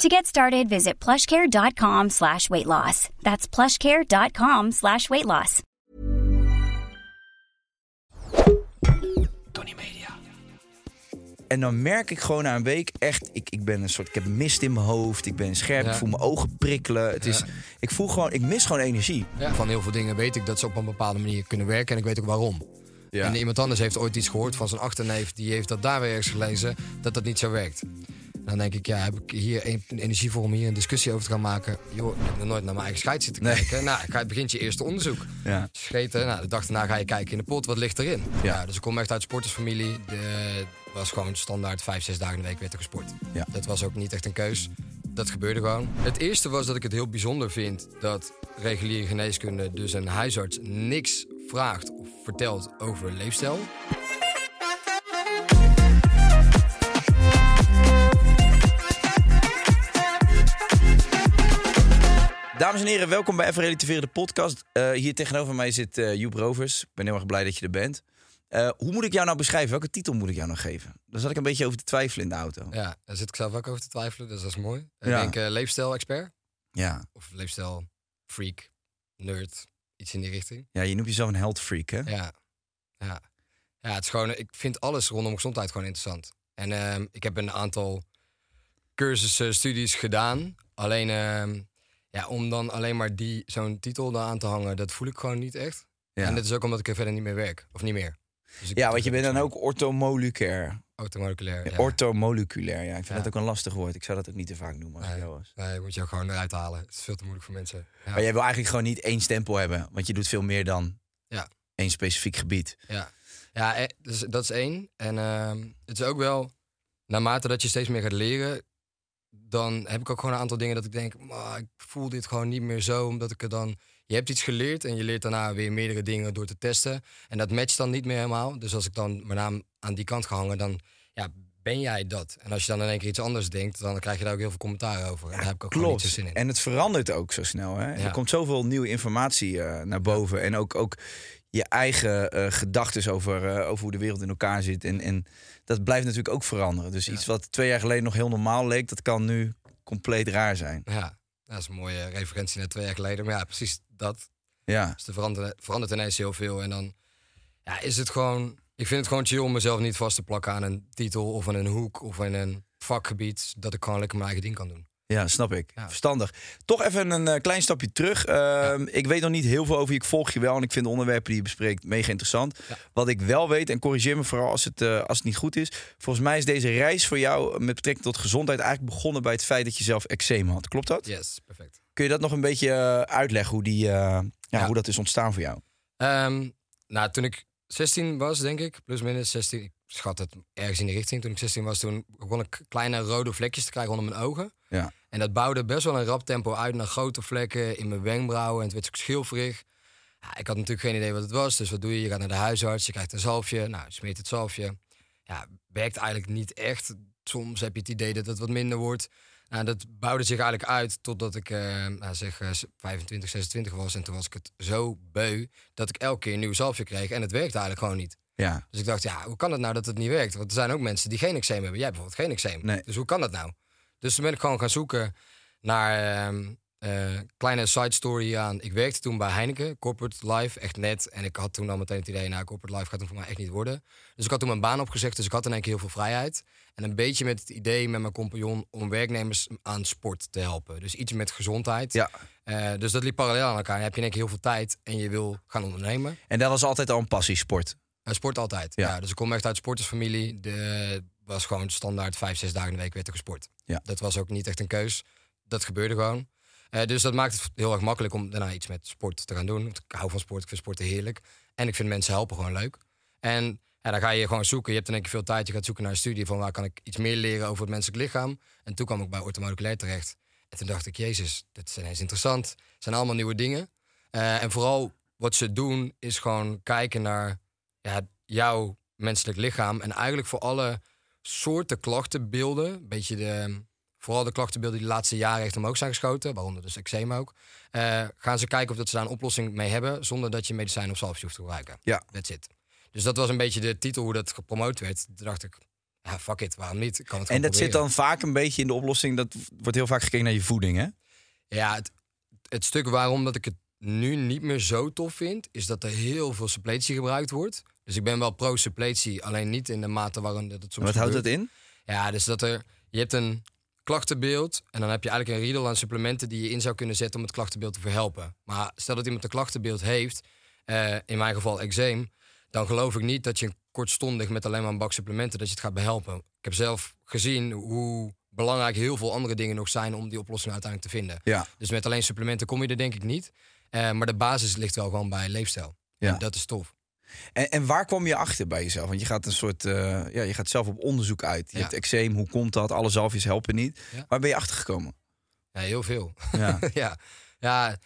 To get started, visit plushcare.com slash weight loss. That's plushcare.com slash weight loss. Tony Media. En dan merk ik gewoon na een week echt, ik, ik ben een soort, ik heb mist in mijn hoofd, ik ben scherp, Ja. ik voel mijn ogen prikkelen. Het is, ik voel gewoon, ik mis gewoon energie. Van heel veel dingen weet ik dat ze op een bepaalde manier kunnen werken en ik weet ook waarom. Ja. En iemand anders heeft ooit iets gehoord van zijn achterneef, die heeft dat daar weer ergens gelezen, dat dat niet zo werkt. Dan denk ik, ja, heb ik hier een- energie voor om hier een discussie over te gaan maken? Joh, ik heb nog nooit naar mijn eigen scheid zitten Nee. kijken. Nou, ik ga- het begint je eerste onderzoek. Ja. Scheten, nou, de dag daarna ga je kijken in de pot, wat ligt erin? Ja. Ja. dus ik kom echt uit sportersfamilie. De, was gewoon standaard vijf, zes dagen in de week werd er gesport. Ja. Dat was ook niet echt een keus. Dat gebeurde gewoon. Het eerste was dat ik het heel bijzonder vind dat reguliere geneeskunde, dus een huisarts, niks vraagt of vertelt over leefstijl. Dames en heren, welkom bij Even Relativeren, de podcast. Eh, hier tegenover mij zit eh Joep Rovers. Ik ben heel erg blij dat je er bent. Eh, hoe moet ik jou nou beschrijven? Welke titel moet ik jou nou geven? Daar zat ik een beetje over te twijfelen in de auto. Ja, daar zit ik zelf ook over te twijfelen, dus dat is mooi. Ik Ja. denk eh, leefstijl-expert Ja. of leefstijl-freak, nerd, iets in die richting. ja, je noemt jezelf een health freak, hè? Ja. Ja. Ja, het is gewoon, ik vind alles rondom gezondheid gewoon interessant. En ehm, ik heb een aantal cursussen, studies gedaan. Alleen, ehm, ja, om dan alleen maar die, zo'n titel daar aan te hangen, dat voel ik gewoon niet echt. Ja. En dat is ook omdat ik er verder niet meer werk. Of niet meer. Dus Ja, want je bent dan ook orthomoleculair. Orthomoleculair. Ja. Orthomoleculair, ja. Ik vind Ja. dat ook een lastig woord. Ik zou dat ook niet te vaak noemen als Nee. was. Nee, moet je ook gewoon eruit halen. Het is veel te moeilijk voor mensen. Ja. Maar jij wil eigenlijk gewoon niet één stempel hebben. Want je doet veel meer dan Ja. één specifiek gebied. Ja, ja eh, dus dat is één. En ehm, het is ook wel, naarmate dat je steeds meer gaat leren, dan heb ik ook gewoon een aantal dingen dat ik denk, "Maar ik voel dit gewoon niet meer zo, omdat ik er dan... Je hebt iets geleerd en je leert daarna weer meerdere dingen door te testen. En dat matcht dan niet meer helemaal. Dus als ik dan mijn naam aan die kant ga hangen, dan ja, ben jij dat. En als je dan in één keer iets anders denkt, dan krijg je daar ook heel veel commentaar over. En daar heb ik ook gewoon niet zo zin in. En het verandert ook zo snel. Hè? Er komt zoveel nieuwe informatie eh, naar boven. En ook, ook je eigen eh gedachten over, eh, over hoe de wereld in elkaar zit. En, en dat blijft natuurlijk ook veranderen. Dus iets wat twee jaar geleden nog heel normaal leek, dat kan nu compleet raar zijn. Ja, dat is een mooie referentie naar twee jaar geleden. Maar ja, precies dat. Ja, Dus er verandert, verandert ineens heel veel. En dan ja, is het gewoon. Ik vind het gewoon chill om mezelf niet vast te plakken aan een titel of aan een hoek of aan een vakgebied. Dat ik gewoon lekker mijn eigen ding kan doen. Ja snap ik. Ja. Verstandig. Toch even een eh, klein stapje terug. Ehm, Ik weet nog niet heel veel over je. Ik volg je wel en ik vind de onderwerpen die je bespreekt mega interessant. Ja. Wat ik wel weet, en corrigeer me vooral als het, eh, als het niet goed is. Volgens mij is deze reis voor jou met betrekking tot gezondheid eigenlijk begonnen bij het feit dat je zelf eczeem had. Klopt dat? Yes, perfect. Kun je dat nog een beetje eh, uitleggen hoe, die, ja, hoe dat is ontstaan voor jou? Ehm, nou, toen ik 16 was, denk ik, plus minus 16, ik schat het ergens in die richting. Toen ik 16 was, toen begon ik kleine rode vlekjes te krijgen onder mijn ogen. Ja. En dat bouwde best wel een rap tempo uit naar grote vlekken in mijn wenkbrauwen. En het werd ook schilferig. Ja, ik had natuurlijk geen idee wat het was. Dus wat doe je? Je gaat naar de huisarts, je krijgt een zalfje. Nou, je smeert het zalfje. Ja, werkt eigenlijk niet echt. Soms heb je het idee dat het wat minder wordt. Nou, dat bouwde zich eigenlijk uit totdat ik eh, nou, zeg, eh, 25, 26 was. En toen was ik het zo beu dat ik elke keer een nieuw zalfje kreeg. En het werkte eigenlijk gewoon niet. Ja, Dus ik dacht, ja, hoe kan het nou dat het niet werkt? Want er zijn ook mensen die geen eczeem hebben. Jij bijvoorbeeld geen eczeem. Nee. Dus hoe kan dat nou? Dus toen ben ik gewoon gaan zoeken naar, ehm, eh, kleine side story aan. Ik werkte toen bij Heineken, corporate life, echt net. En ik had toen al meteen het idee, nou, corporate life gaat hem voor mij echt niet worden. Dus ik had toen mijn baan opgezegd, dus ik had in één keer heel veel vrijheid. En een beetje met het idee met mijn compagnon om werknemers aan sport te helpen. Dus iets met gezondheid. Ja. Eh, dus dat liep parallel aan elkaar. Dan heb je in één keer heel veel tijd en je wil gaan ondernemen. En dat was altijd al een passie, sport. Uh, sport altijd. Ja. Ja. dus ik kom echt uit sportersfamilie. De was gewoon standaard vijf, zes dagen in de week werd er gesport. Ja. Dat was ook niet echt een keus. Dat gebeurde gewoon. Eh, dus dat maakt het heel erg makkelijk om daarna iets met sport te gaan doen. Want ik hou van sport, ik vind sporten heerlijk. En ik vind mensen helpen gewoon leuk. En ja, dan ga je gewoon zoeken. Je hebt in één keer veel tijd. Je gaat zoeken naar een studie van waar kan ik iets meer leren over het menselijk lichaam. En toen kwam ik bij orthomoleculair terecht. En toen dacht ik, jezus, dit is ineens interessant. Het zijn allemaal nieuwe dingen. Eh, en vooral wat ze doen is gewoon kijken naar ja, jouw menselijk lichaam. En eigenlijk voor alle soorten klachtenbeelden, een beetje de, vooral de klachtenbeelden die de laatste jaren echt omhoog zijn geschoten, waaronder dus eczeem ook, eh, gaan ze kijken of dat ze daar een oplossing mee hebben, zonder dat je medicijn of zalfje hoeft te gebruiken. Ja. That's it. Dus dat was een beetje de titel hoe dat gepromoot werd. Toen dacht ik, ja, fuck it, waarom niet? Ik kan het En dat zit dan vaak een beetje in de oplossing. Dat wordt heel vaak gekeken naar je voeding, hè? Ja, het, het stuk waarom dat ik het nu niet meer zo tof vind, is dat er heel veel suppletie gebruikt wordt. Dus ik ben wel pro-suppletie, alleen niet in de mate waarin dat het soms Wat houdt dat in? Ja, dus dat er, je hebt een klachtenbeeld en dan heb je eigenlijk een riedel aan supplementen die je in zou kunnen zetten om het klachtenbeeld te verhelpen. Maar stel dat iemand een klachtenbeeld heeft, eh, in mijn geval eczeem, dan geloof ik niet dat je kortstondig met alleen maar een bak supplementen dat je het gaat behelpen. Ik heb zelf gezien hoe belangrijk heel veel andere dingen nog zijn om die oplossing uiteindelijk te vinden. Ja. Dus met alleen supplementen kom je er denk ik niet. Eh, maar de basis ligt wel gewoon bij leefstijl. Ja. En dat is tof. En, en waar kwam je achter bij jezelf? Want je gaat een soort, eh, ja, je gaat zelf op onderzoek uit. Je Ja. hebt eczeem, hoe komt dat? Alle zalfjes helpen niet. Ja. Waar ben je achter gekomen? Ja, heel veel. Ja. ja, ja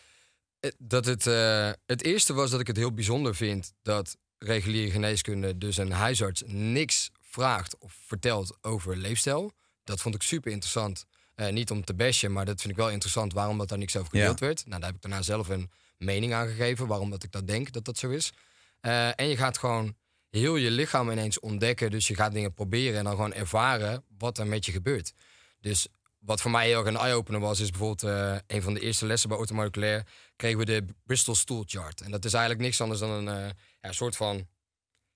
dat het, eh, het eerste was dat ik het heel bijzonder vind dat reguliere geneeskunde, dus een huisarts, niks vraagt of vertelt over leefstijl. Dat vond ik super interessant. Eh, niet om te bashen, maar dat vind ik wel interessant waarom dat daar niks over gedeeld werd. Nou, daar heb ik daarna zelf een mening aan gegeven waarom dat ik dat denk dat dat zo is. Eh, en je gaat gewoon heel je lichaam ineens ontdekken. Dus je gaat dingen proberen en dan gewoon ervaren wat er met je gebeurt. Dus wat voor mij heel erg een eye-opener was, is bijvoorbeeld eh, een van de eerste lessen bij Automoleculair kregen we de Bristol Stool Chart. En dat is eigenlijk niks anders dan een ja, soort van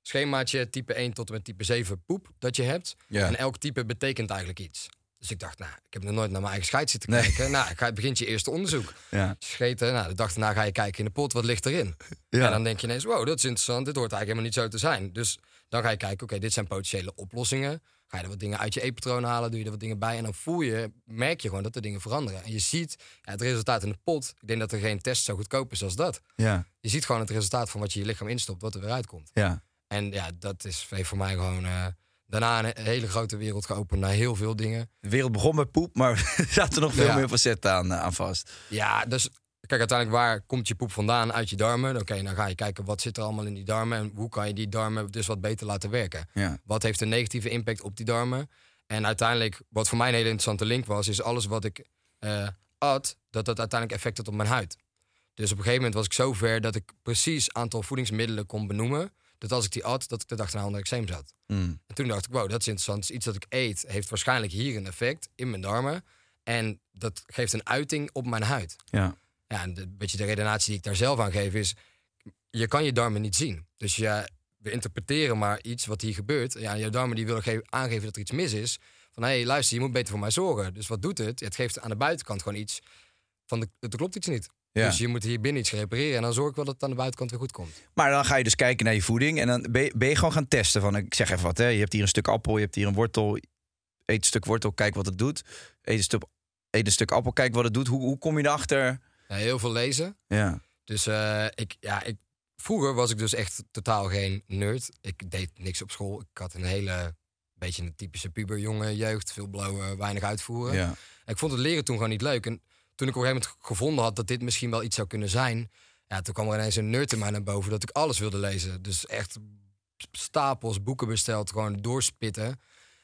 schemaatje type 1 tot en met type 7 poep dat je hebt. Ja. En elk type betekent eigenlijk iets. Dus ik dacht, nou, ik heb nog nooit naar mijn eigen scheid zitten Nee. kijken. Nou, ik ga, begint je eerste onderzoek. Ja. Scheten, nou, de dag daarna ga je kijken in de pot, wat ligt erin? Ja. En dan denk je ineens, wow, dat is interessant, dit hoort eigenlijk helemaal niet zo te zijn. Dus dan ga je kijken, oké, dit zijn potentiële oplossingen. Ga je er wat dingen uit je eetpatroon halen, doe je er wat dingen bij. En dan voel je, merk je gewoon dat er dingen veranderen. En je ziet ja, het resultaat in de pot. Ik denk dat er geen test zo goedkoop is als dat. Ja. Je ziet gewoon het resultaat van wat je je lichaam instopt, wat er weer uitkomt. Ja. En ja, dat is heeft voor mij gewoon eh, daarna een hele grote wereld geopend naar heel veel dingen. De wereld begon met poep, maar er zaten nog veel Ja. meer facetten aan, eh, aan vast. Ja, dus kijk, uiteindelijk waar komt je poep vandaan? Uit je darmen. Oké, dan ga je kijken wat zit er allemaal in die darmen en hoe kan je die darmen dus wat beter laten werken. Ja. Wat heeft een negatieve impact op die darmen? En uiteindelijk, wat voor mij een hele interessante link was, is alles wat ik eh at, dat dat uiteindelijk effect had op mijn huid. Dus op een gegeven moment was ik zo ver dat ik precies aantal voedingsmiddelen kon benoemen. Dat als ik die at, dat ik de dag daarna onder eczeem zat. Mm. En toen dacht ik, wow, dat is interessant. Dus iets dat ik eet heeft waarschijnlijk hier een effect in mijn darmen. En dat geeft een uiting op mijn huid. Ja. Ja, en de, een beetje de redenatie die ik daar zelf aan geef is... je kan je darmen niet zien. Dus ja, we interpreteren maar iets wat hier gebeurt. Ja, je darmen die willen ge- aangeven dat er iets mis is. Van, hé, hey, luister, je moet beter voor mij zorgen. Dus wat doet het? Het geeft aan de buitenkant gewoon iets van, de, er klopt iets niet. Ja. Dus je moet hier binnen iets repareren. En dan zorg ik wel dat het aan de buitenkant weer goed komt. Maar dan ga je dus kijken naar je voeding en dan ben je, ben je gewoon gaan testen. Van, ik zeg even wat, hè. je hebt hier een stuk appel, je hebt hier een wortel. Eet een stuk wortel, kijk wat het doet. Eet een stuk, eet een stuk appel, kijk wat het doet. Hoe, hoe kom je erachter? Ja, heel veel lezen. Ja. Dus eh, ik, ja, ik, vroeger was ik dus echt totaal geen nerd. Ik deed niks op school. Ik had een hele, beetje een typische puberjongen jeugd. Veel blauwe, weinig uitvoeren. ja. En ik vond het leren toen gewoon niet leuk. En toen ik op een gegeven moment gevonden had dat dit misschien wel iets zou kunnen zijn... Ja, toen kwam er ineens een nerd in mij naar boven dat ik alles wilde lezen. Dus echt stapels boeken besteld, gewoon doorspitten.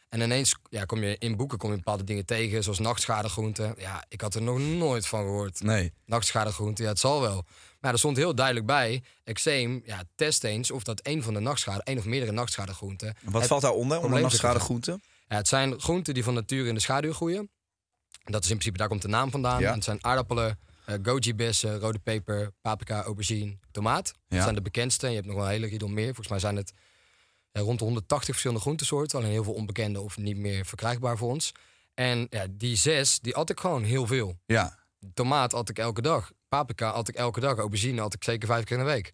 En ineens ja, kom je in boeken kom je bepaalde dingen tegen, zoals nachtschadegroenten. Ja, ik had er nog nooit van gehoord Nee. nachtschadegroente, ja, het zal wel. Maar er stond heel duidelijk bij, eczeem, ja, test eens of dat een van de nachtschade, één of meerdere nachtschadegroenten. Wat valt daaronder? Onder probleem nachtschade zit groenten? Ja, het zijn groenten die van nature in de schaduw groeien. Dat is in principe, daar komt de naam vandaan. Ja. En het zijn aardappelen, Eh, goji bessen, rode peper, paprika, aubergine, tomaat. Dat zijn de bekendste. En je hebt nog wel een hele riedel meer. Volgens mij zijn het ja, rond de 180 verschillende groentesoorten. Alleen heel veel onbekende of niet meer verkrijgbaar voor ons. En ja, die zes, die at ik gewoon heel veel. Ja. Tomaat at ik elke dag. Paprika at ik elke dag. Aubergine at ik zeker vijf keer in de week.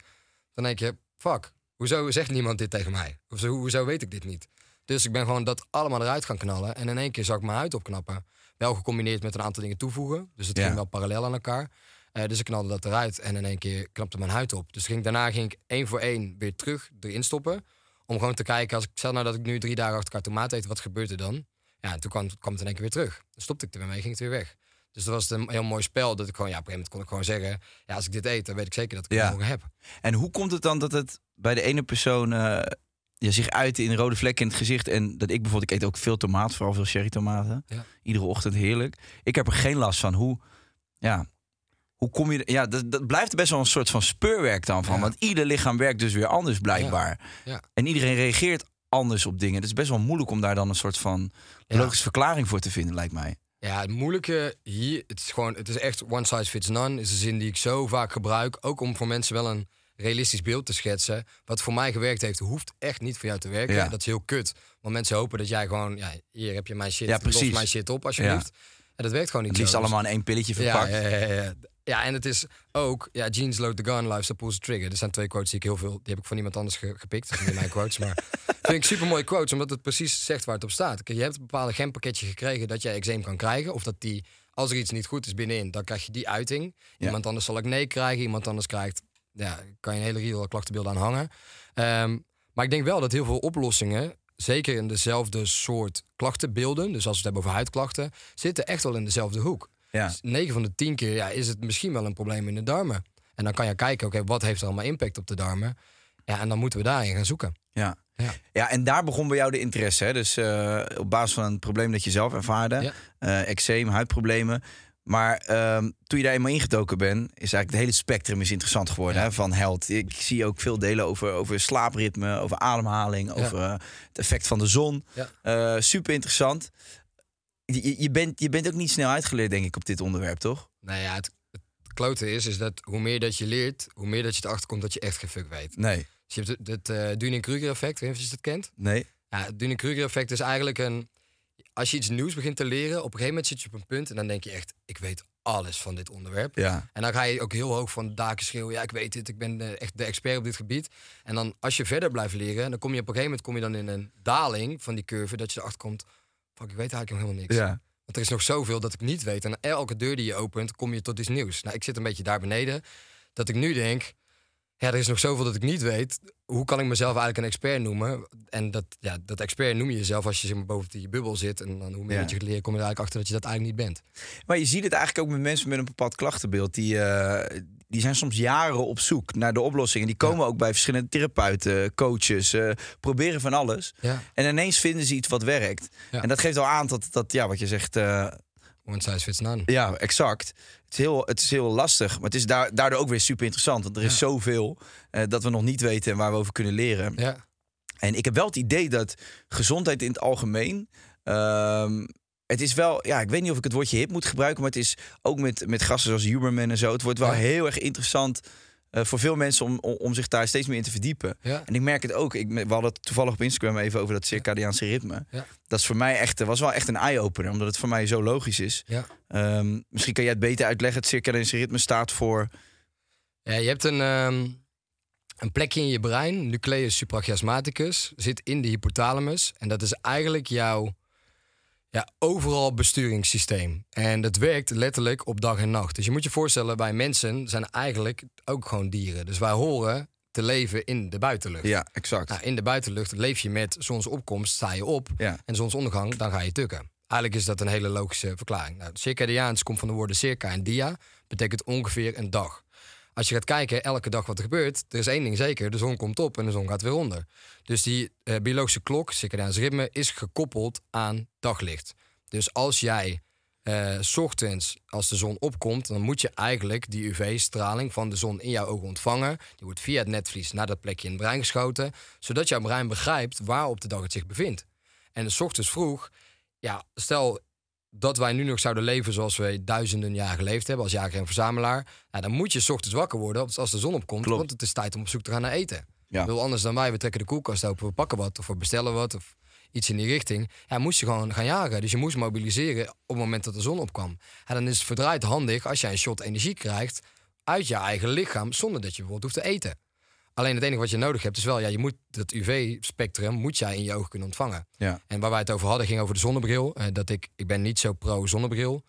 Dan denk je, fuck, hoezo zegt niemand dit tegen mij? Of zo, hoezo weet ik dit niet? Dus ik ben gewoon dat allemaal eruit gaan knallen. En in één keer zag ik mijn huid opknappen. Wel gecombineerd met een aantal dingen toevoegen. Dus het Ja. ging wel parallel aan elkaar. Eh, dus ik knalde dat eruit en in één keer knapte mijn huid op. Dus ging, daarna ging ik één voor één weer terug erin stoppen. Om gewoon te kijken, als ik stel nou dat ik nu drie dagen achter elkaar tomaat eet, wat gebeurt er dan? Ja, en toen kwam, kwam het in één keer weer terug. Dan stopte ik er weer mee, ging het weer weg. Dus dat was een heel mooi spel. Dat ik gewoon, ja, op een gegeven moment kon ik gewoon zeggen... ja, als ik dit eet, dan weet ik zeker dat ik het Ja. morgen heb. En hoe komt het dan dat het bij de ene persoon eh, ja, zich uit in rode vlekken in het gezicht... en dat ik bijvoorbeeld, ik eet ook veel tomaat, vooral veel cherry tomaten. Ja. Iedere ochtend heerlijk. Ik heb er geen last van. Hoe, ja, hoe kom je... Ja, dat, dat blijft best wel een soort van speurwerk dan van. Ja. Want ieder lichaam werkt dus weer anders blijkbaar. Ja. En iedereen reageert anders op dingen. Het is best wel moeilijk om daar dan een soort van logische verklaring voor te vinden, lijkt mij. Ja, het moeilijke hier, het is gewoon, het is echt one size fits none. Is een zin die ik zo vaak gebruik. Ook om voor mensen wel een realistisch beeld te schetsen. Wat voor mij gewerkt heeft, hoeft echt niet voor jou te werken. Ja. En dat is heel kut. Want mensen hopen dat jij gewoon, ja, hier heb je mijn shit, Ja, los mijn shit op alsjeblieft. En dat werkt gewoon niet Het liefst zo. Dus- allemaal in één pilletje ja, verpakt. ja, ja, ja. Ja, en het is ook, ja, jeans load the gun, lifestyle pulls the trigger. Er zijn twee quotes die ik heel veel, die heb ik van iemand anders ge- gepikt. Dat mijn quotes, maar vind ik super mooie quotes, omdat het precies zegt waar het op staat. Kijk, je hebt een bepaalde genpakketje gekregen dat jij eczeem kan krijgen, of dat die, als er iets niet goed is binnenin, dan krijg je die uiting. Ja. Iemand anders zal acne krijgen, iemand anders krijgt, ja, kan je een hele riedel klachtenbeelden aan hangen. Ehm, maar ik denk wel dat heel veel oplossingen, zeker in dezelfde soort klachtenbeelden, dus als we het hebben over huidklachten, zitten echt wel in dezelfde hoek. Ja. Dus 9 van de 10 keer ja, is het misschien wel een probleem in de darmen. En dan kan je kijken, oké, wat heeft er allemaal impact op de darmen? Ja, en dan moeten we daarin gaan zoeken. Ja. Ja. ja, en daar begon bij jou de interesse. Hè? Dus eh, op basis van een probleem dat je zelf ervaarde. Ja. eh, eczeem, huidproblemen. Maar ehm, toen je daar eenmaal ingetoken bent, is eigenlijk het hele spectrum is interessant geworden Ja. hè, van health. Ik zie ook veel delen over, over slaapritme, over ademhaling, over eh, het effect van de zon. Ja. Eh, super interessant. Je, je, bent, je bent ook niet snel uitgeleerd, denk ik, op dit onderwerp, toch? Nou ja, het, het klote is, is dat hoe meer dat je leert, hoe meer dat je erachter komt dat je echt geen fuck weet. Nee. Dus je hebt het, het eh, Dunning-Kruger effect, weet je of je het kent? Nee. Ja, het Dunning-Kruger effect is eigenlijk een... Als je iets nieuws begint te leren, op een gegeven moment zit je op een punt en dan denk je echt, ik weet alles van dit onderwerp. Ja. En dan ga je ook heel hoog van de daken schreeuwen. Ja, ik weet het, ik ben eh, echt de expert op dit gebied. En dan als je verder blijft leren, dan kom je op een gegeven moment kom je dan in een daling van die curve. Dat je erachter komt, fuck, ik weet eigenlijk nog helemaal niks. Ja. Want er is nog zoveel dat ik niet weet. En elke deur die je opent, kom je tot iets nieuws. Nou, ik zit een beetje daar beneden. Dat ik nu denk, ja, er is nog zoveel dat ik niet weet. Hoe kan ik mezelf eigenlijk een expert noemen? En dat, ja, dat expert noem je jezelf als je zeg maar, boven die bubbel zit. En dan hoe meer Ja. je leert, kom je er eigenlijk achter dat je dat eigenlijk niet bent. Maar je ziet het eigenlijk ook met mensen met een bepaald klachtenbeeld. Die, eh, die zijn soms jaren op zoek naar de oplossingen. Die komen ook bij verschillende therapeuten, coaches, eh, proberen van alles. Ja, En ineens vinden ze iets wat werkt. En dat geeft al aan dat, dat ja, wat je zegt, eh, one size fits none. ja, exact. Het is heel, het is heel lastig, maar het is daar, daardoor ook weer super interessant. Want er is Ja. zoveel eh, dat we nog niet weten en waar we over kunnen leren. Ja, En ik heb wel het idee dat gezondheid in het algemeen. ehm, het is wel, ja, ik weet niet of ik het woordje hip moet gebruiken, maar het is ook met, met gasten zoals Huberman en zo. Het wordt wel Ja. heel erg interessant eh, voor veel mensen om, om, om zich daar steeds meer in te verdiepen. ja. En ik merk het ook. Ik, we hadden het toevallig op Instagram even over dat circadiaanse ritme. Ja. Dat is voor mij echt, was wel echt een eye-opener, omdat het voor mij zo logisch is. ja. Ehm, misschien kan jij het beter uitleggen. Het circadiaanse ritme staat voor. Ja, je hebt een, ehm, een plekje in je brein, nucleus suprachiasmaticus, zit in de hypothalamus. En dat is eigenlijk jouw ja, overal besturingssysteem. En dat werkt letterlijk op dag en nacht. Dus je moet je voorstellen, wij mensen zijn eigenlijk ook gewoon dieren. Dus wij horen te leven in de buitenlucht. Ja, exact. Nou, in de buitenlucht leef je met zonsopkomst, sta je op. Ja. En zonsondergang, dan ga je tukken. Eigenlijk is dat een hele logische verklaring. Nou, circadiaans komt van de woorden circa en dia. Betekent ongeveer een dag. Als je gaat kijken, elke dag wat er gebeurt, er is één ding zeker: de zon komt op en de zon gaat weer onder. Dus die eh, biologische klok, circadiaans ritme, is gekoppeld aan daglicht. Dus als jij s ochtends, als de zon opkomt, dan moet je eigenlijk die UV-straling van de zon in jouw ogen ontvangen. Die wordt via het netvlies naar dat plekje in het brein geschoten, zodat jouw brein begrijpt waar op de dag het zich bevindt. En s ochtends vroeg, ja, stel dat wij nu nog zouden leven zoals we duizenden jaar geleefd hebben, als jager en verzamelaar, ja, dan moet je 's ochtends wakker worden als- de zon opkomt, Klopt. want het is tijd om op zoek te gaan naar eten. Ja. Heel anders dan wij, we trekken de koelkast open, we pakken wat of we bestellen wat of iets in die richting. Ja, moest je gewoon gaan jagen. Dus je moest mobiliseren op het moment dat de zon opkwam. En dan is het verdraaid handig als jij een shot energie krijgt uit je eigen lichaam, zonder dat je bijvoorbeeld hoeft te eten. Alleen het enige wat je nodig hebt is wel, ja, je moet dat UV-spectrum moet jij in je ogen kunnen ontvangen. Ja. En waar wij het over hadden ging over de zonnebril. Eh, dat ik, ik ben niet zo pro zonnebril.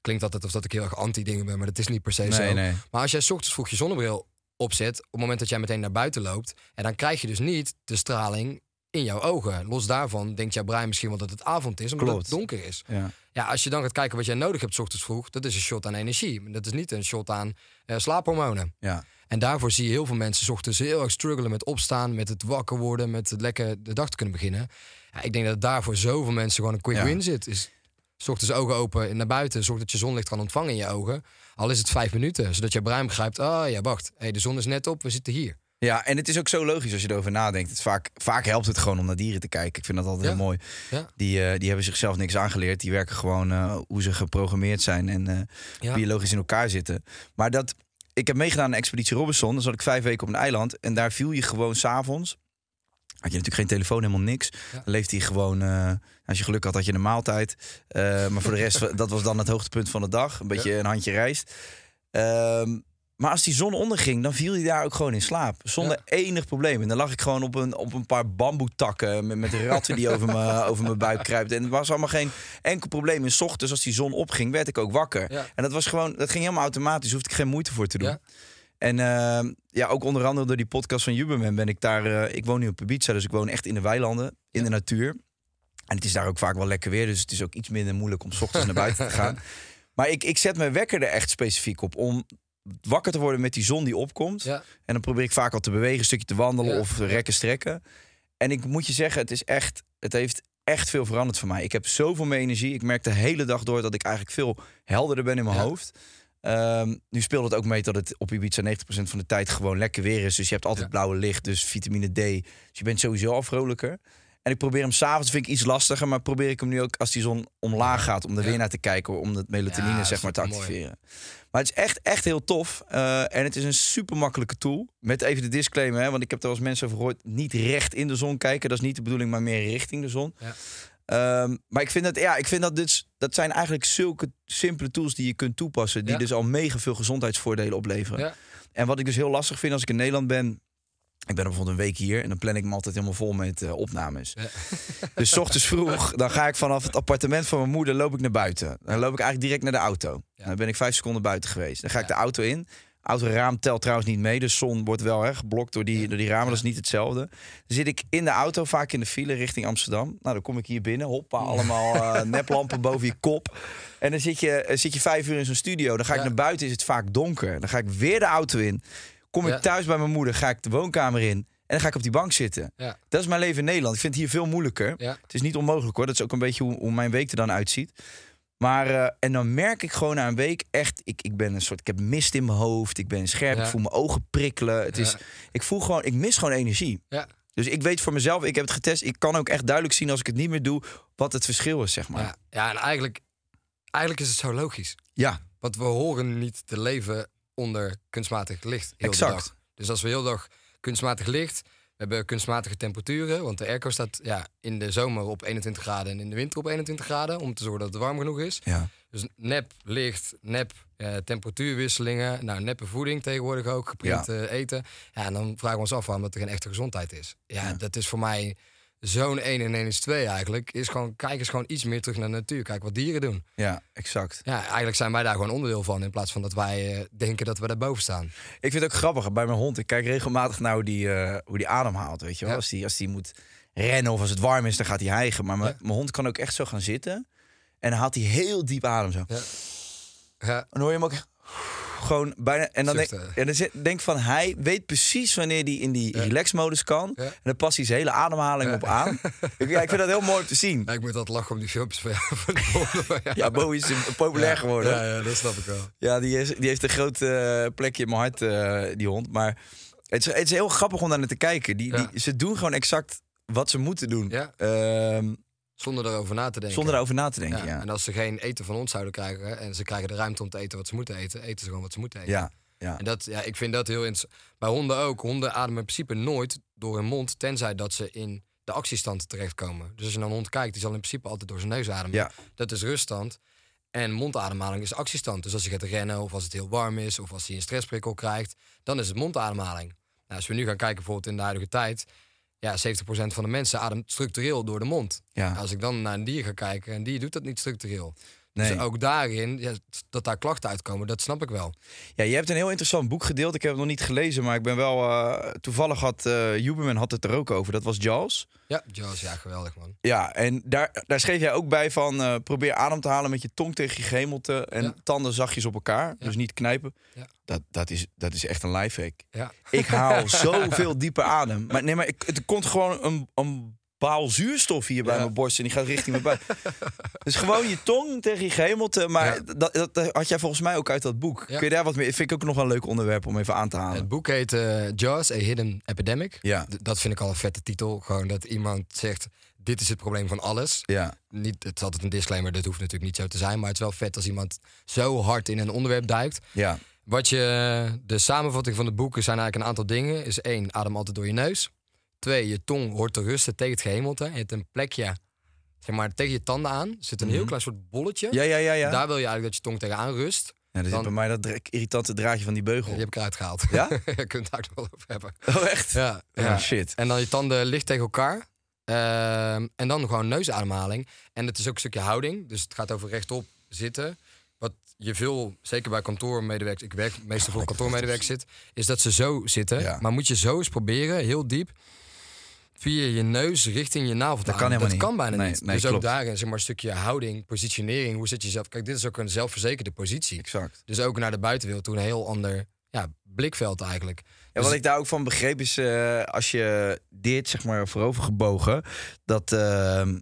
Klinkt altijd of dat ik heel erg anti dingen ben, maar dat is niet per se zo. Nee, nee. Maar als jij ochtends vroeg je zonnebril opzet, op het moment dat jij meteen naar buiten loopt, en dan krijg je dus niet de straling in jouw ogen. Los daarvan denkt jouw brein misschien wel dat het avond is, omdat Klopt. het donker is. Ja. Ja, als je dan gaat kijken wat jij nodig hebt 's ochtends vroeg, dat is een shot aan energie. Dat is niet een shot aan eh, slaaphormonen. Ja. En daarvoor zie je heel veel mensen 's ochtends heel erg struggelen met opstaan, met het wakker worden, met het lekker de dag te kunnen beginnen. Ja, ik denk dat daarvoor zoveel mensen gewoon een quick Ja. win zit. Is 's ochtends ogen open en naar buiten, zorg dat je zonlicht kan ontvangen in je ogen. Al is het vijf minuten, zodat je brein begrijpt, ah ja, wacht, hey, de zon is net op, we zitten hier. Ja, en het is ook zo logisch als je erover nadenkt. Het vaak, vaak helpt het gewoon om naar dieren te kijken. Ik vind dat altijd Ja. heel mooi. Ja. Die, eh, die hebben zichzelf niks aangeleerd. Die werken gewoon eh, hoe ze geprogrammeerd zijn en eh, Ja. biologisch in elkaar zitten. Maar dat, ik heb meegedaan aan Expeditie Robinson. Dan zat ik vijf weken op een eiland. En daar viel je gewoon s'avonds. Had je natuurlijk geen telefoon, helemaal niks. Dan leefde hij gewoon. als je geluk had, had je een maaltijd. Maar voor de rest, dat was dan het hoogtepunt van de dag. Een beetje een handje rijst. Ehm, maar als die zon onderging, dan viel hij daar ook gewoon in slaap. Zonder enig probleem. En dan lag ik gewoon op een, op een paar bamboetakken met, met ratten die over, me, over mijn buik kruipten. En het was allemaal geen enkel probleem. En 's ochtends, als die zon opging, werd ik ook wakker. Ja. En dat was gewoon, dat ging helemaal automatisch. Hoefde ik geen moeite voor te doen. Ja. En ehm, ja, ook onder andere door die podcast van Juberman ben ik daar. eh, ik woon nu op Ibiza, dus ik woon echt in de weilanden, in de natuur. En het is daar ook vaak wel lekker weer, dus het is ook iets minder moeilijk om 's ochtends naar buiten te gaan. Maar ik, ik zet mijn wekker er echt specifiek op om wakker te worden met die zon die opkomt. Ja. En dan probeer ik vaak al te bewegen, een stukje te wandelen Ja. of rekken, strekken. En ik moet je zeggen, het is echt, het heeft echt veel veranderd voor mij. Ik heb zoveel meer energie. Ik merk de hele dag door dat ik eigenlijk veel helderder ben in mijn Ja. hoofd. Ehm, nu speelt het ook mee dat het op Ibiza 90% van de tijd gewoon lekker weer is. Dus je hebt altijd blauwe licht, dus vitamine D. Dus je bent sowieso al vrolijker. En ik probeer hem s'avonds, vind ik iets lastiger, maar probeer ik hem nu ook als die zon omlaag gaat, om er weer naar te kijken, om dat melatonine dat zeg maar te activeren. Maar het is echt, echt heel tof. Eh, en het is een super makkelijke tool. Met even de disclaimer, hè, want ik heb er eens mensen over gehoord. Niet recht in de zon kijken. Dat is niet de bedoeling, maar meer richting de zon. Ja. Ehm, maar ik vind dat, ja, ik vind dat dus, dat zijn eigenlijk zulke simpele tools die je kunt toepassen. Die Ja. dus al mega veel gezondheidsvoordelen opleveren. Ja. En wat ik dus heel lastig vind als ik in Nederland ben. Ik ben er bijvoorbeeld een week hier en dan plan ik me altijd helemaal vol met eh, opnames. Ja. Dus ochtends vroeg, dan ga ik vanaf het appartement van mijn moeder loop ik naar buiten. Dan loop ik eigenlijk direct naar de auto. Ja. Dan ben ik vijf seconden buiten geweest. Dan ga ik de auto in. Autoraam telt trouwens niet mee. De zon wordt wel hè, geblokt door die, door die ramen. Dat is niet hetzelfde. Dan zit ik in de auto, vaak in de file richting Amsterdam. Nou, dan kom ik hier binnen. Hoppa, allemaal eh, neplampen boven je kop. En dan zit je, eh, zit je vijf uur in zo'n studio. Dan ga ik naar buiten, is het vaak donker. Dan ga ik weer de auto in. Kom ik Ja. thuis bij mijn moeder, ga ik de woonkamer in. En dan ga ik op die bank zitten. Ja. Dat is mijn leven in Nederland. Ik vind het hier veel moeilijker. Ja. Het is niet onmogelijk hoor. Dat is ook een beetje hoe, hoe mijn week er dan uitziet. Maar, eh, en dan merk ik gewoon na een week echt, ik, ik ben een soort, ik heb mist in mijn hoofd, ik ben scherp, Ja. ik voel mijn ogen prikkelen. Het is, ik voel gewoon, ik mis gewoon energie. Ja. Dus ik weet voor mezelf, ik heb het getest, ik kan ook echt duidelijk zien als ik het niet meer doe, wat het verschil is, zeg maar. Ja, ja, en eigenlijk, eigenlijk is het zo logisch. Ja, Want we horen niet te leven onder kunstmatig licht. Heel Exact. De dag. Dus als we heel de dag kunstmatig licht, we hebben kunstmatige temperaturen. Want de airco staat ja, in de zomer op 21 graden en in de winter op 21 graden. Om te zorgen dat het warm genoeg is. ja. Dus nep licht, nep eh, temperatuurwisselingen. Nou, neppe voeding tegenwoordig ook. Geprint eh, eten. Ja, en dan vragen we ons af waarom dat er geen echte gezondheid is. Ja, Ja. dat is voor mij zo'n 1 en 1 is 2 eigenlijk. Is gewoon, kijk eens gewoon iets meer terug naar de natuur. Kijk wat dieren doen. ja, exact. Ja, eigenlijk zijn wij daar gewoon onderdeel van. In plaats van dat wij eh, denken dat we daarboven staan. Ik vind het ook grappig bij mijn hond. Ik kijk regelmatig naar hoe die, eh, hoe die ademhaalt, weet je wel. Ja. Als, die, als die moet rennen of als het warm is, dan gaat hij hijgen. Maar mijn Ja. hond kan ook echt zo gaan zitten. En dan haalt hij heel diep adem zo. Ja. Ja, En dan hoor je hem ook gewoon bijna. En dan denk, Zuchten. en dan zit- denk van hij weet precies wanneer hij in die relax-modus kan. En dan past hij zijn hele ademhaling op aan. ik, ik vind dat heel mooi om te zien. Ja, ik moet altijd lachen om die filmpjes van. Van ja. Ja, Bo is populair Ja, geworden. Ja, ja, dat snap ik wel. Ja, die, is, die heeft een groot eh, plekje in mijn hart, eh, die hond. Maar het is, het is heel grappig om naar te kijken. Die, die, ze doen gewoon exact wat ze moeten doen. Ja. Ehm, Zonder erover na te denken. Zonder erover na te denken, Ja, ja. En als ze geen eten van ons zouden krijgen en ze krijgen de ruimte om te eten wat ze moeten eten, eten ze gewoon wat ze moeten eten. Ja, ja. En dat, ja, ik vind dat heel interessant. Bij honden ook. Honden ademen in principe nooit door hun mond, tenzij dat ze in de actiestand terechtkomen. Dus als je naar een hond kijkt, die zal in principe altijd door zijn neus ademen. Ja. Dat is ruststand. En mondademhaling is actiestand. Dus als je gaat rennen, of als het heel warm is, of als hij een stressprikkel krijgt, dan is het mondademhaling. Nou, als we nu gaan kijken, bijvoorbeeld in de huidige tijd, ja, 70% van de mensen ademt structureel door de mond. Ja. Als ik dan naar een dier ga kijken, en die doet dat niet structureel. Nee. Dus ook daarin, ja, dat daar klachten uitkomen, dat snap ik wel. Ja, je hebt een heel interessant boek gedeeld. Ik heb het nog niet gelezen, maar ik ben wel... eh, toevallig had uh, Huberman had het er ook over. Dat was Jaws. Ja, Jaws, ja, geweldig man. Ja, en daar, daar schreef jij ook bij van... eh, probeer adem te halen met je tong tegen je gehemelte... en Ja. tanden zachtjes op elkaar. Ja. Dus niet knijpen. Ja. Dat, dat, is, dat is echt een lifehack. Ja. Ik haal zoveel dieper adem. Maar nee, maar ik, er komt gewoon een, een baal zuurstof hier bij Ja. mijn borst... en die gaat richting mijn buik. dus gewoon je tong tegen je gehemelte. Maar Ja. dat, dat, had jij volgens mij ook uit dat boek. Ja. Kun je daar wat meer... Vind ik ook nog een leuk onderwerp om even aan te halen. Het boek heet eh, Jaws, A Hidden Epidemic. Ja. D- dat vind ik al een vette titel. Gewoon dat iemand zegt, dit is het probleem van alles. Ja, Niet, het is altijd een disclaimer, dat hoeft natuurlijk niet zo te zijn. Maar het is wel vet als iemand zo hard in een onderwerp duikt. ja. Wat je, de samenvatting van het boek zijn eigenlijk een aantal dingen. Is één, adem altijd door je neus. Twee, je tong hoort te rusten tegen het gehemelte. Je hebt een plekje, zeg maar, tegen je tanden aan. Er zit een heel klein soort bolletje. Mhm. Ja, ja, ja, ja. Daar wil je eigenlijk dat je tong tegenaan rust. Ja, zit Dan- bij mij dat irritante draadje van die beugel. Die heb ik eruit gehaald. Ja? je kunt het daar nog wel over hebben. Oh, echt? Ja, Oh, ja. shit. En dan je tanden licht tegen elkaar. Ehm, en dan gewoon neusademhaling. En het is ook een stukje houding. Dus het gaat over rechtop zitten. Wat je veel, zeker bij kantoormedewerkers... Ik werk meestal voor kantoormedewerkers zit... is dat ze zo zitten. Ja. Maar moet je zo eens proberen, heel diep... via je neus richting je navel te Dat kan Dat kan niet. bijna Nee, niet. nee, dus ook daarin zeg maar, een stukje houding, positionering. Hoe zit je zelf... Kijk, dit is ook een zelfverzekerde positie. Exact. Dus ook naar de buitenwereld toe een heel ander ja, blikveld eigenlijk. Ja, Dus- wat ik daar ook van begreep is, eh, als je dit zeg maar voorover gebogen, dat, ehm,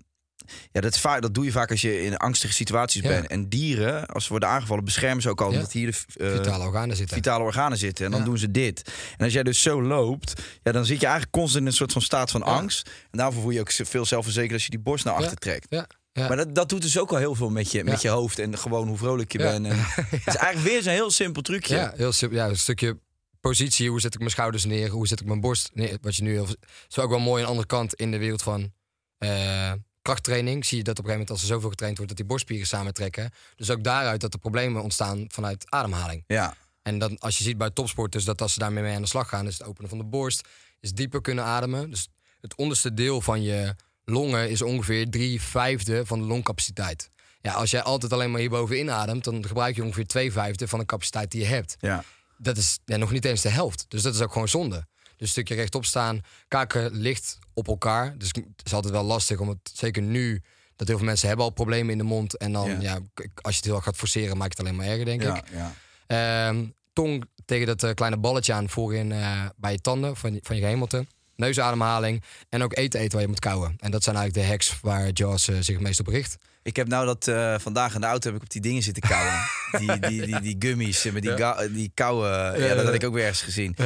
ja, dat, vaak, dat doe je vaak als je in angstige situaties Ja. bent. En dieren, als ze worden aangevallen, beschermen ze ook al Ja. omdat hier de eh, Vitale organen zitten. vitale organen zitten. En dan doen ze dit. En als jij dus zo loopt, ja, dan zit je eigenlijk constant in een soort van staat van angst. En daarvoor voel je ook veel zelfverzekerd als je die borst naar achter trekt. Ja, ja. Maar dat, dat doet dus ook al heel veel met je, met je hoofd en gewoon hoe vrolijk je Ja. bent. En Het is eigenlijk weer zo'n heel simpel trucje. Ja, heel simpel. Ja, een stukje positie. Hoe zet ik mijn schouders neer? Hoe zet ik mijn borst neer? Wat je nu heel... is ook wel mooi een andere kant in de wereld van eh, krachttraining. Zie je dat op een gegeven moment als er zoveel getraind wordt... dat die borstspieren samentrekken. Dus ook daaruit dat er problemen ontstaan vanuit ademhaling. Ja. En dan, als je ziet bij topsporters dat als ze daarmee mee aan de slag gaan... is het openen van de borst, is dieper kunnen ademen. Dus het onderste deel van je longen is ongeveer drie vijfde van de longcapaciteit. Ja, als jij altijd alleen maar hierboven inademt... dan gebruik je ongeveer twee vijfde van de capaciteit die je hebt Ja. dat is ja, nog niet eens de helft. Dus dat is ook gewoon zonde. Dus een stukje rechtop staan, kaken licht op elkaar. Dus het is altijd wel lastig om het, zeker nu, dat heel veel mensen hebben al problemen in de mond. En dan, Ja. als je het heel erg gaat forceren, maakt het alleen maar erger, denk Ja, ik. ja. Ehm, tong tegen dat eh, kleine balletje aan voorin eh, bij je tanden van, je- van je gehemelte. Neusademhaling en ook eten eten waar je moet kauwen. En dat zijn eigenlijk de hacks waar Jaws eh, zich het meest op richt. Ik heb nou dat vandaag in de auto heb ik op die dingen zitten kauwen. die, die, die, die gummies met die, die kouwen. Ja, dat had ik ook weer ergens gezien.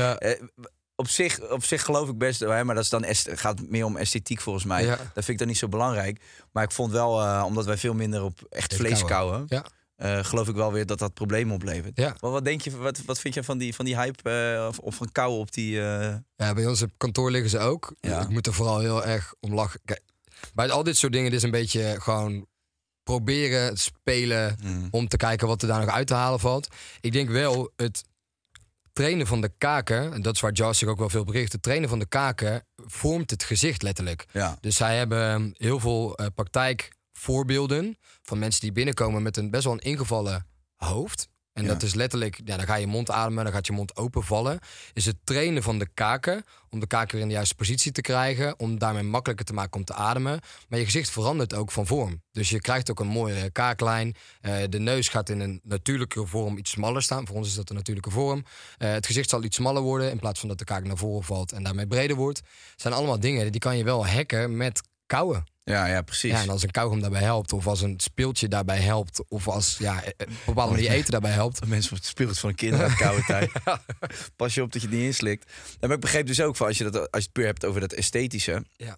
Op, zich, op zich geloof ik best, hè, maar dat is dan gaat meer om esthetiek volgens mij. Ja. Dat vind ik dan niet zo belangrijk. Maar ik vond wel, eh, omdat wij veel minder op echt vlees Ja. eh, geloof ik wel weer dat dat problemen oplevert. Ja. Maar wat denk je, wat, wat vind je van die, van die hype eh, of, of van kauwen op die... Ja, bij ons op kantoor liggen ze ook. Ja. Ik moet er vooral heel erg om lachen. Kijk, bij al dit soort dingen, dit is een beetje gewoon proberen, spelen, mm, om te kijken wat er daar nog uit te halen valt. Ik denk wel, het trainen van de kaken, en dat is waar Josh zich ook wel veel bericht, het trainen van de kaken vormt het gezicht letterlijk. ja. Dus zij hebben heel veel eh, praktijkvoorbeelden van mensen die binnenkomen met een best wel een ingevallen hoofd. En Ja. dat is letterlijk, ja, dan ga je mond ademen, dan gaat je mond openvallen. Is het trainen van de kaken, om de kaken weer in de juiste positie te krijgen, om daarmee makkelijker te maken om te ademen. Maar je gezicht verandert ook van vorm. Dus je krijgt ook een mooie kaaklijn. Eh, de neus gaat in een natuurlijke vorm iets smaller staan. Voor ons is dat een natuurlijke vorm. Eh, het gezicht zal iets smaller worden in plaats van dat de kaak naar voren valt en daarmee breder wordt. Het zijn allemaal dingen die kan je wel hacken met kauwen. Ja, ja, precies. Ja, en als een kauwgom daarbij helpt, of als een speeltje daarbij helpt, of als ja, eh, op bepaalde manier eten daarbij helpt. Mensen het speelt van een kind koude tijd. Pas je op dat je het niet inslikt. En maar ik begreep dus ook van als je, dat, als je het puur hebt over dat esthetische. Ja.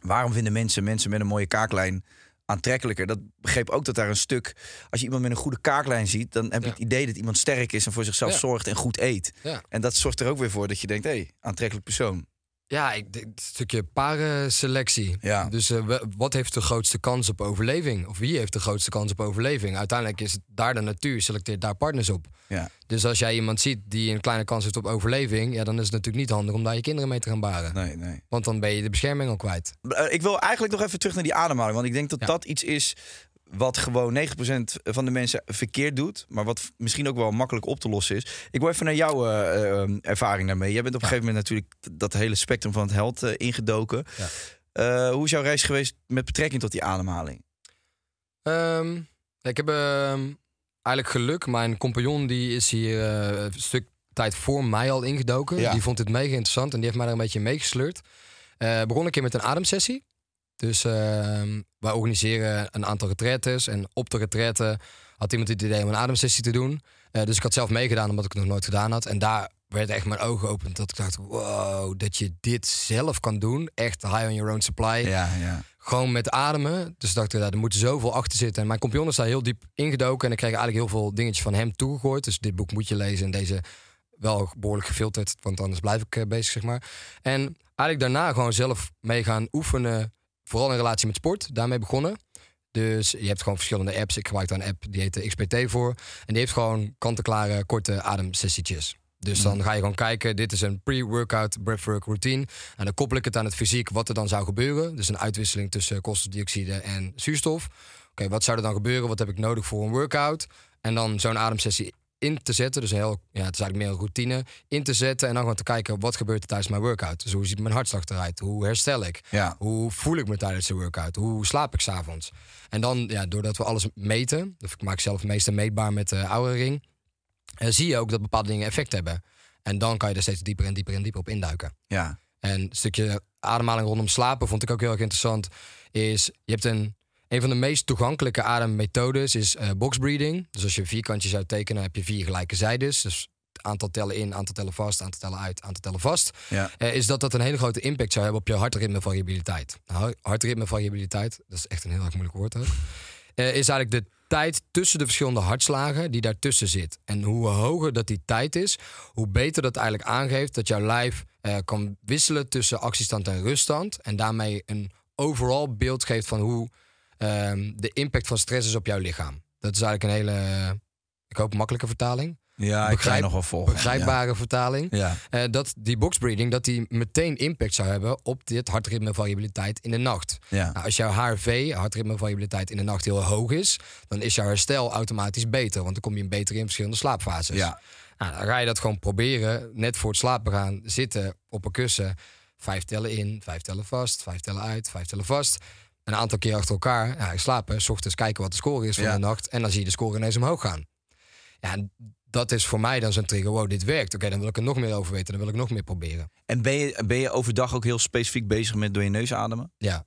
waarom vinden mensen mensen met een mooie kaaklijn aantrekkelijker? Dat begreep ook dat daar een stuk... Als je iemand met een goede kaaklijn ziet... dan heb je Ja. het idee dat iemand sterk is en voor zichzelf Ja. zorgt en goed eet. Ja. En dat zorgt er ook weer voor dat je denkt... hé, hey, aantrekkelijk persoon. Ja, ik, denk het stukje parenselectie. Ja. Dus eh, wat heeft de grootste kans op overleving? Of wie heeft de grootste kans op overleving? Uiteindelijk is het daar de natuur, selecteert daar partners op. Ja. Dus als jij iemand ziet die een kleine kans heeft op overleving... Ja, dan is het natuurlijk niet handig om daar je kinderen mee te gaan baren. Nee, nee. Want dan ben je de bescherming al kwijt. Eh, Ik wil eigenlijk nog even terug naar die ademhaling. Want ik denk dat Ja. dat iets is wat gewoon 9% van de mensen verkeerd doet. Maar wat misschien ook wel makkelijk op te lossen is. Ik wil even naar jouw eh, ervaring daarmee. Jij bent op een gegeven moment natuurlijk dat hele spectrum van het held eh, ingedoken. Ja. Hoe is jouw reis geweest met betrekking tot die ademhaling? Ehm, ik heb ehm, eigenlijk geluk. Mijn compagnon die is hier een stuk tijd voor mij al ingedoken. Ja. Die vond dit mega interessant en die heeft mij er een beetje meegesleurd. Begon een keer met een ademsessie. Dus ehm, wij organiseren een aantal retretes. En op de retraite had iemand het idee om een ademsessie te doen. Eh, dus ik had zelf meegedaan omdat ik het nog nooit gedaan had. En daar werd echt mijn ogen geopend. Dat ik dacht, wow, dat je dit zelf kan doen. Echt high on your own supply Ja, ja. gewoon met ademen. Dus dacht ik, er moet zoveel achter zitten. En mijn compagnon is daar heel diep ingedoken. En ik kreeg eigenlijk heel veel dingetjes van hem toegegooid. Dus dit boek moet je lezen. En deze wel behoorlijk gefilterd. Want anders blijf ik eh, bezig, zeg maar. En eigenlijk daarna gewoon zelf mee gaan oefenen. Vooral in relatie met sport. Daarmee begonnen. Dus je hebt gewoon verschillende apps. Ik gebruik daar een app, die heet de XPT voor. En die heeft gewoon kant-en-klare korte ademsessietjes. Dus dan ga je gewoon kijken, dit is een pre-workout breathwork routine. En dan koppel ik het aan het fysiek, wat er dan zou gebeuren. Dus een uitwisseling tussen koolstofdioxide en zuurstof. Oké, wat zou er dan gebeuren? Wat heb ik nodig voor een workout? En dan zo'n ademsessie in te zetten. Dus een heel, ja, het is eigenlijk meer een routine. In te zetten en dan gewoon te kijken, wat gebeurt er tijdens mijn workout? Dus hoe ziet mijn hartslag eruit? Hoe herstel ik? Ja. Hoe voel ik me tijdens de workout? Hoe slaap ik s'avonds? En dan, ja, doordat we alles meten, dus ik maak zelf meeste meetbaar met de oude ring, eh, zie je ook dat bepaalde dingen effect hebben. En dan kan je er steeds dieper en dieper en dieper op induiken. ja. En een stukje ademhaling rondom slapen vond ik ook heel erg interessant. Is je hebt een, een van de meest toegankelijke ademmethodes is eh box breathing. Dus als je een vierkantje zou tekenen, heb je vier gelijke zijdes. Dus aantal tellen in, aantal tellen vast, aantal tellen uit, aantal tellen vast. Ja. Eh, is dat dat een hele grote impact zou hebben op je hartritmevariabiliteit. Nou, hartritmevariabiliteit, dat is echt een heel erg moeilijk woord ook. eh, is eigenlijk de tijd tussen de verschillende hartslagen die daartussen zit. En hoe hoger dat die tijd is, hoe beter dat eigenlijk aangeeft dat jouw lijf kan wisselen tussen actiestand en ruststand. En daarmee een overal beeld geeft van hoe ehm, de impact van stress is op jouw lichaam. Dat is eigenlijk een hele, ik hoop, makkelijke vertaling. Ja, ik ga je Begrijp- nog wel volgen. Begrijpbare vertaling. Ja. Eh, dat die boxbreathing dat die meteen impact zou hebben op dit hartritmevariabiliteit in de nacht. Ja. Nou, als jouw HRV, hartritmevariabiliteit in de nacht heel hoog is, dan is jouw herstel automatisch beter, want dan kom je beter in verschillende slaapfases. Ja. Nou, dan ga je dat gewoon proberen, net voor het slapen gaan zitten op een kussen, vijf tellen in, vijf tellen vast, vijf tellen uit, vijf tellen vast. Een aantal keer achter elkaar, ja, slapen, s ochtends kijken wat de score is van Ja. de nacht en dan zie je de score ineens omhoog gaan. Ja, en dat is voor mij dan zo'n trigger. Wow, dit werkt. Oké, dan wil ik er nog meer over weten. Dan wil ik nog meer proberen. En ben je, ben je overdag ook heel specifiek bezig met door je neus ademen? Ja.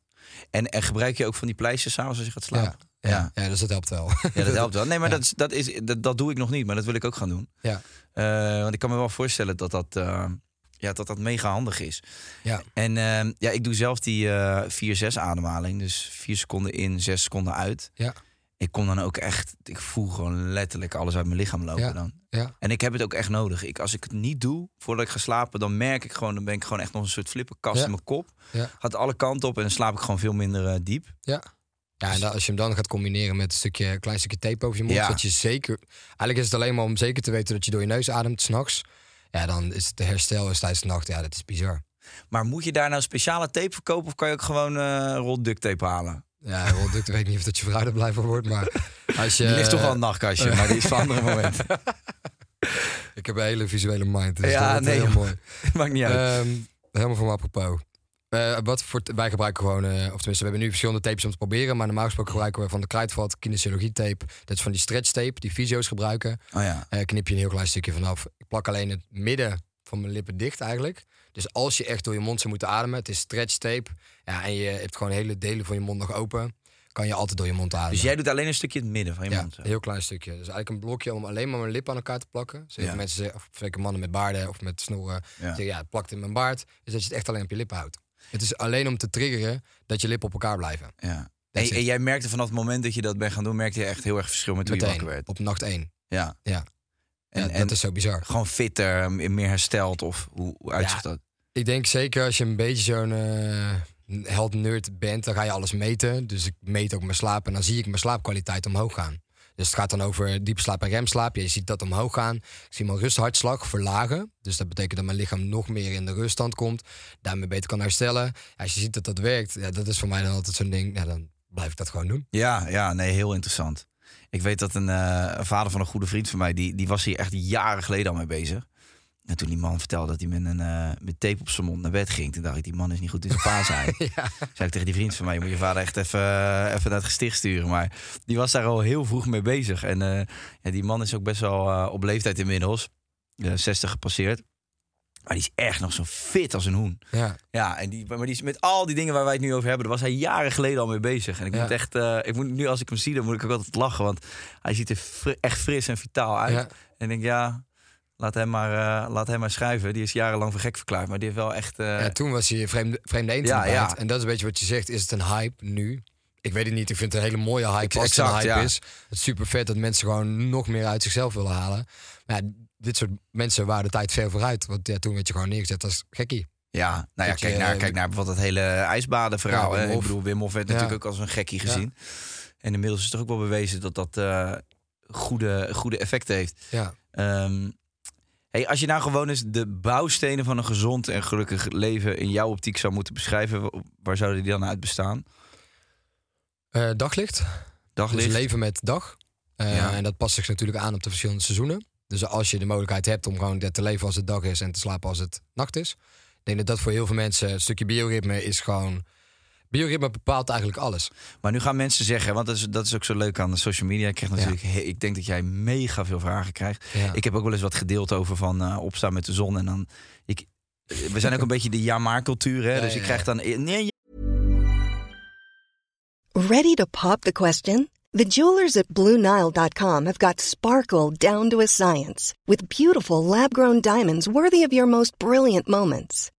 En, en gebruik je ook van die pleisters s'avonds als je gaat slapen? Ja, Ja. ja. dus dat helpt wel. Ja, dat helpt wel. Nee, maar Ja. dat, is, dat, is, dat, dat doe ik nog niet, maar dat wil ik ook gaan doen. Ja. Eh, want ik kan me wel voorstellen dat dat, eh, ja, dat, dat mega handig is. Ja. En eh, ja, ik doe zelf die eh 4-6 ademhaling. Dus 4 seconden in, 6 seconden uit. Ja. Ik kom dan ook echt, ik voel gewoon letterlijk alles uit mijn lichaam lopen Ja. dan. Ja. En ik heb het ook echt nodig. Ik, als ik het niet doe voordat ik ga slapen, dan merk ik gewoon, dan ben ik gewoon echt nog een soort flippenkast Ja. in mijn kop. Ja. Gaat alle kanten op en dan slaap ik gewoon veel minder eh, diep. Ja. Ja, en dan, als je hem dan gaat combineren met een stukje, klein stukje tape over je mond, Ja. dat je zeker, eigenlijk is het alleen maar om zeker te weten dat je door je neus ademt s'nachts. Ja, dan is het de herstel is tijdens de nacht, ja, dat is bizar. Maar moet je daar nou speciale tape voor kopen of kan je ook gewoon eh rol duct tape halen? Ja, wel, ik weet niet of dat je vrouw er blij van wordt, maar als je... Die ligt toch wel een nachtkastje, maar die is voor andere momenten. Ik heb een hele visuele mind, dus Ja, dat is nee, heel joh. mooi. Maakt niet uit. Ehm, helemaal van apropos. Eh, wat voor wij gebruiken gewoon, eh, of tenminste, we hebben nu verschillende tapes om te proberen. Maar normaal gesproken gebruiken we van de kruidvat, kinesiologie tape. Dat is van die stretch tape, die fysio's gebruiken. oh ja. Eh, knip je een heel klein stukje vanaf. Ik plak alleen het midden van mijn lippen dicht eigenlijk. Dus als je echt door je mond zou moeten ademen, het is stretch tape. Ja, en je hebt gewoon hele delen van je mond nog open. Kan je altijd door je mond ademen. Dus jij doet alleen een stukje in het midden van je Ja, mond. zo. een heel klein stukje. Dus eigenlijk een blokje om alleen maar mijn lippen aan elkaar te plakken. Zeker Ja. mensen, of zeker mannen met baarden of met snoeren, Ja. zeggen ja, het plakt in mijn baard. Dus dat je het echt alleen op je lippen houdt. Het is alleen om te triggeren dat je lippen op elkaar blijven. Ja. En, en jij merkte vanaf het moment dat je dat bent gaan doen, merkte je echt heel erg verschil met hoe je wakker werd. op nacht één. Ja. Ja. En, Ja, en dat is zo bizar. gewoon fitter, meer hersteld of hoe, hoe uitziet dat? Ik denk zeker als je een beetje zo'n eh held nerd bent, dan ga je alles meten. Dus ik meet ook mijn slaap en dan zie ik mijn slaapkwaliteit omhoog gaan. Dus het gaat dan over diepe slaap en remslaap. Je ziet dat omhoog gaan. Ik zie mijn rusthartslag verlagen. Dus dat betekent dat mijn lichaam nog meer in de ruststand komt. Daarmee beter kan herstellen. Als je ziet dat dat werkt, ja, dat is voor mij dan altijd zo'n ding. Dan blijf ik dat gewoon doen. Ja, ja, nee, heel interessant. Ik weet dat een, eh, een vader van een goede vriend van mij, die, die was hier echt jaren geleden al mee bezig. En toen die man vertelde dat hij met, een, eh, met tape op zijn mond naar bed ging, toen dacht ik, die man is niet goed in zijn pa zijn. Zei ik tegen die vriend van mij, je moet je vader echt even, eh, even naar het gesticht sturen. Maar die was daar al heel vroeg mee bezig. En eh, ja, die man is ook best wel op leeftijd inmiddels, eh 60 gepasseerd. Maar die is echt nog zo fit als een hoen. Ja, Ja, en die, maar die is met al die dingen waar wij het nu over hebben, daar was hij jaren geleden al mee bezig. En ik Ja. moet echt, ik moet nu als ik hem zie, dan moet ik ook altijd lachen, want hij ziet er fri- echt fris en vitaal uit. Ja. En ik denk, ja, laat hem maar, eh, laat hem maar schrijven. Die is jarenlang voor gek verklaard, maar die heeft wel echt. eh, ja toen was hij vreemde, vreemde eend Ja, ja. En dat is een beetje wat je zegt. Is het een hype nu? Ik weet het niet. Ik vind het een hele mooie hype Ex- als het een hype ja. is. Het is super vet dat mensen gewoon nog meer uit zichzelf willen halen. Maar ja, dit soort mensen waren de tijd ver vooruit. Want ja, toen werd je gewoon neergezet als gekkie. ja, nou ja, Dat kijk naar, eh, kijk naar bijvoorbeeld het hele ijsbadenverhaal. Ja, ik bedoel, Wim Hof werd Ja. natuurlijk ook als een gekkie Ja. gezien. En inmiddels is het ook wel bewezen dat dat goede, goede effecten heeft. Ja. Ehm, hey, als je nou gewoon eens de bouwstenen van een gezond en gelukkig leven in jouw optiek zou moeten beschrijven, wa- waar zouden die dan uit bestaan? Eh, daglicht. Daglicht? Dus leven met dag. Eh, Ja. En dat past zich natuurlijk aan op de verschillende seizoenen. Dus als je de mogelijkheid hebt om gewoon te leven als het dag is en te slapen als het nacht is. Ik denk dat dat voor heel veel mensen, een stukje bioritme is gewoon... Bioritme bepaalt eigenlijk alles. Maar nu gaan mensen zeggen, want dat is, dat is ook zo leuk aan de social media. Ik, krijg natuurlijk, he- ik denk dat jij mega veel vragen krijgt. Ja. Ik heb ook wel eens wat gedeeld over van eh, opstaan met de zon. En dan, ik, we zijn ook een beetje de ja-maar-cultuur. Hè? Ja, dus ja, ik krijg dan... Nee, Ready to pop the question? The jewelers at BlueNile.com have got sparkle down to a science with beautiful lab grown diamonds worthy of your most brilliant moments.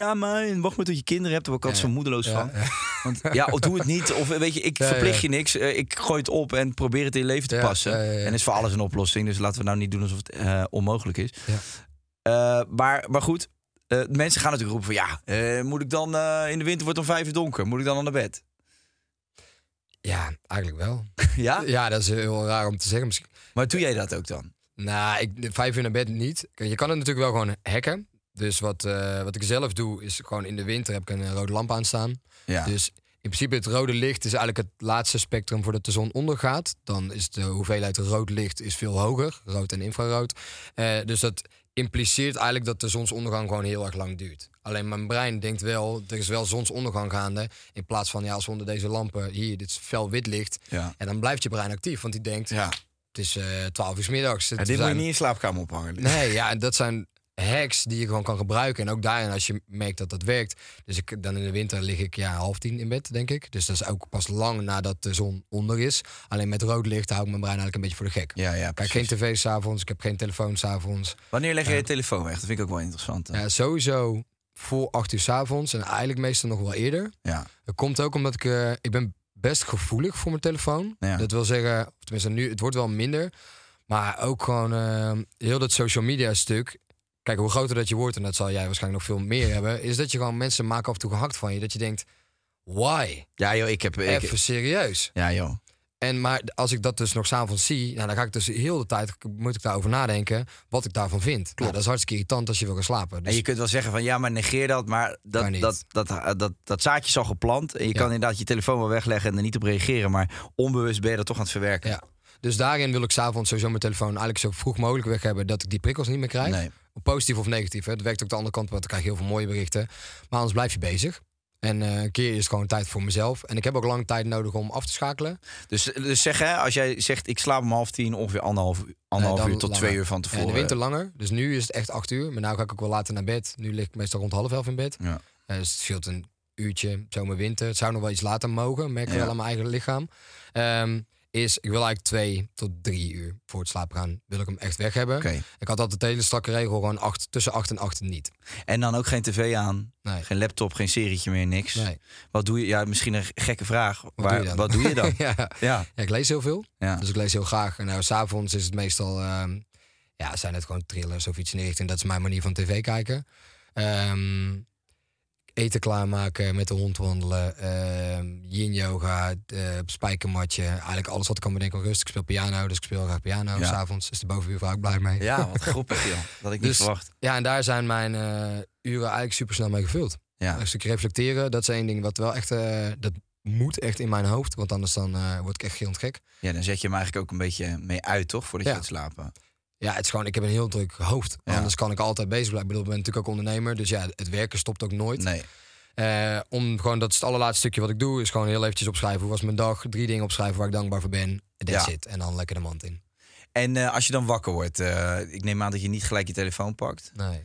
Ja, maar wacht maar tot je kinderen hebt. Daar word ik altijd Ja. zo moedeloos van. ja. Want ja, of doe het niet. Of weet je, ik verplicht je niks. Eh, ik gooi het op en probeer het in je leven te passen. En is voor alles een oplossing. Dus laten we nou niet doen alsof het eh, onmogelijk is. Ja. Eh, maar, maar goed, mensen gaan natuurlijk roepen van... ja, moet ik dan in de winter wordt het om vijf uur donker. Moet ik dan al naar bed? Ja, eigenlijk wel. Ja? Ja, dat is heel raar om te zeggen. Misschien. Maar doe jij dat ook dan? Nou, ik, vijf uur naar bed niet. Je kan het natuurlijk wel gewoon hacken. Dus wat, eh, wat ik zelf doe, is gewoon in de winter heb ik een eh, rode lamp aanstaan. Ja. Dus in principe het rode licht is eigenlijk het laatste spectrum voordat de zon ondergaat. Dan is de hoeveelheid rood licht is veel hoger, rood en infrarood. Eh, dus dat impliceert eigenlijk dat de zonsondergang gewoon heel erg lang duurt. Alleen mijn brein denkt wel, er is wel zonsondergang gaande. In plaats van, ja, als we onder deze lampen, hier, dit is fel wit licht. ja. En dan blijft je brein actief, want die denkt, ja. het is eh 12 uur 's middags. Ja, Het dit moet je niet in slaapkamer ophangen. Nee, ja, dat zijn hacks die je gewoon kan gebruiken. En ook daarin, als je merkt dat dat werkt. Dus ik, dan in de winter lig ik ja, half tien in bed, denk ik. Dus dat is ook pas lang nadat de zon onder is. Alleen met rood licht hou ik mijn brein eigenlijk een beetje voor de gek. Ja, ja, Kijk, precies. geen tv s'avonds, ik heb geen telefoon s'avonds. Wanneer leg je je telefoon weg? Dat vind ik ook wel interessant. hè? Ja, sowieso voor acht uur s'avonds en eigenlijk meestal nog wel eerder. Ja. Dat komt ook omdat ik, eh, ik ben best gevoelig voor mijn telefoon. Ja. Dat wil zeggen, of tenminste nu, het wordt wel minder. Maar ook gewoon eh, heel dat social media stuk. Kijk, hoe groter dat je wordt, en dat zal jij waarschijnlijk nog veel meer hebben, is dat je gewoon mensen maken af en toe gehakt van je. Dat je denkt, why? Ja, joh, ik heb... Ik, Even serieus. ja, joh. En maar als ik dat dus nog s'avonds zie, nou, dan ga ik dus heel de tijd moet ik daarover nadenken wat ik daarvan vind. Nou, dat is hartstikke irritant als je wil gaan slapen. En Dus, je kunt wel zeggen van ja, maar negeer dat. Maar dat, dat, dat, dat, dat, dat zaadje is al geplant. En je Ja. kan inderdaad je telefoon wel wegleggen en er niet op reageren. Maar onbewust ben je dat toch aan het verwerken. ja. Dus daarin wil ik s'avonds sowieso mijn telefoon eigenlijk zo vroeg mogelijk weg hebben dat ik die prikkels niet meer krijg. Nee. Positief of negatief. Hè. Dat werkt ook de andere kant, want dan krijg je heel veel mooie berichten. Maar anders blijf je bezig. En eh, een keer is het gewoon tijd voor mezelf. En ik heb ook lang tijd nodig om af te schakelen. Dus, dus zeg hè, als jij zegt ik slaap om half tien, ongeveer anderhalf, anderhalf dan uur tot langer. twee uur van tevoren. in de winter langer. Dus nu is het echt acht uur. Maar nu ga ik ook wel later naar bed. Nu lig ik meestal rond half elf in bed. Ja. Eh, dus het scheelt een uurtje, zomer, winter. Het zou nog wel iets later mogen, merk ik Ja. wel aan mijn eigen lichaam. Ehm, is, ik wil eigenlijk twee tot drie uur voor het slapen gaan, wil ik hem echt weg hebben. Ik had altijd een hele strakke regel, gewoon acht, tussen acht en acht niet. En dan ook geen tv aan, Nee. geen laptop, geen serietje meer, niks. Nee. Wat doe je? Ja, misschien een gekke vraag. Wat doe je dan? Wat doe je dan? ja. ja, ja, ik lees heel veel. ja. Dus ik lees heel graag. En nou, s'avonds is het meestal, ehm, ja, zijn het gewoon thrillers of iets in die richting. Dat is mijn manier van tv kijken. Ehm, eten klaarmaken, met de hond wandelen, ehm yin yoga, eh, spijkermatje. Eigenlijk alles wat ik kan bedenken. Rust. Ik speel piano, dus ik speel graag piano. Ja. S'avonds is de bovenbuurvrouw ook blij mee. Ja, wat grappig joh. Dat ik niet Dus- verwacht. Ja, en daar zijn mijn eh, uren eigenlijk super snel mee gevuld. Ja. Een stukje reflecteren, dat is één ding wat wel echt, eh, dat moet echt in mijn hoofd. Want anders dan word ik echt gillend gek. ja, dan zet je hem eigenlijk ook een beetje mee uit, toch? Voordat je gaat slapen. Ja, het is gewoon, ik heb een heel druk hoofd. Ja. Anders kan ik altijd bezig blijven. Ik bedoel, ik ben natuurlijk ook ondernemer. Dus ja, het werken stopt ook nooit. Nee. Eh, om gewoon, dat is het allerlaatste stukje wat ik doe. Is gewoon heel eventjes opschrijven. Hoe was mijn dag? Drie dingen opschrijven waar ik dankbaar voor ben. That's Ja. it. En dan lekker de mand in. En eh, als je dan wakker wordt, eh, ik neem aan dat je niet gelijk je telefoon pakt. Nee.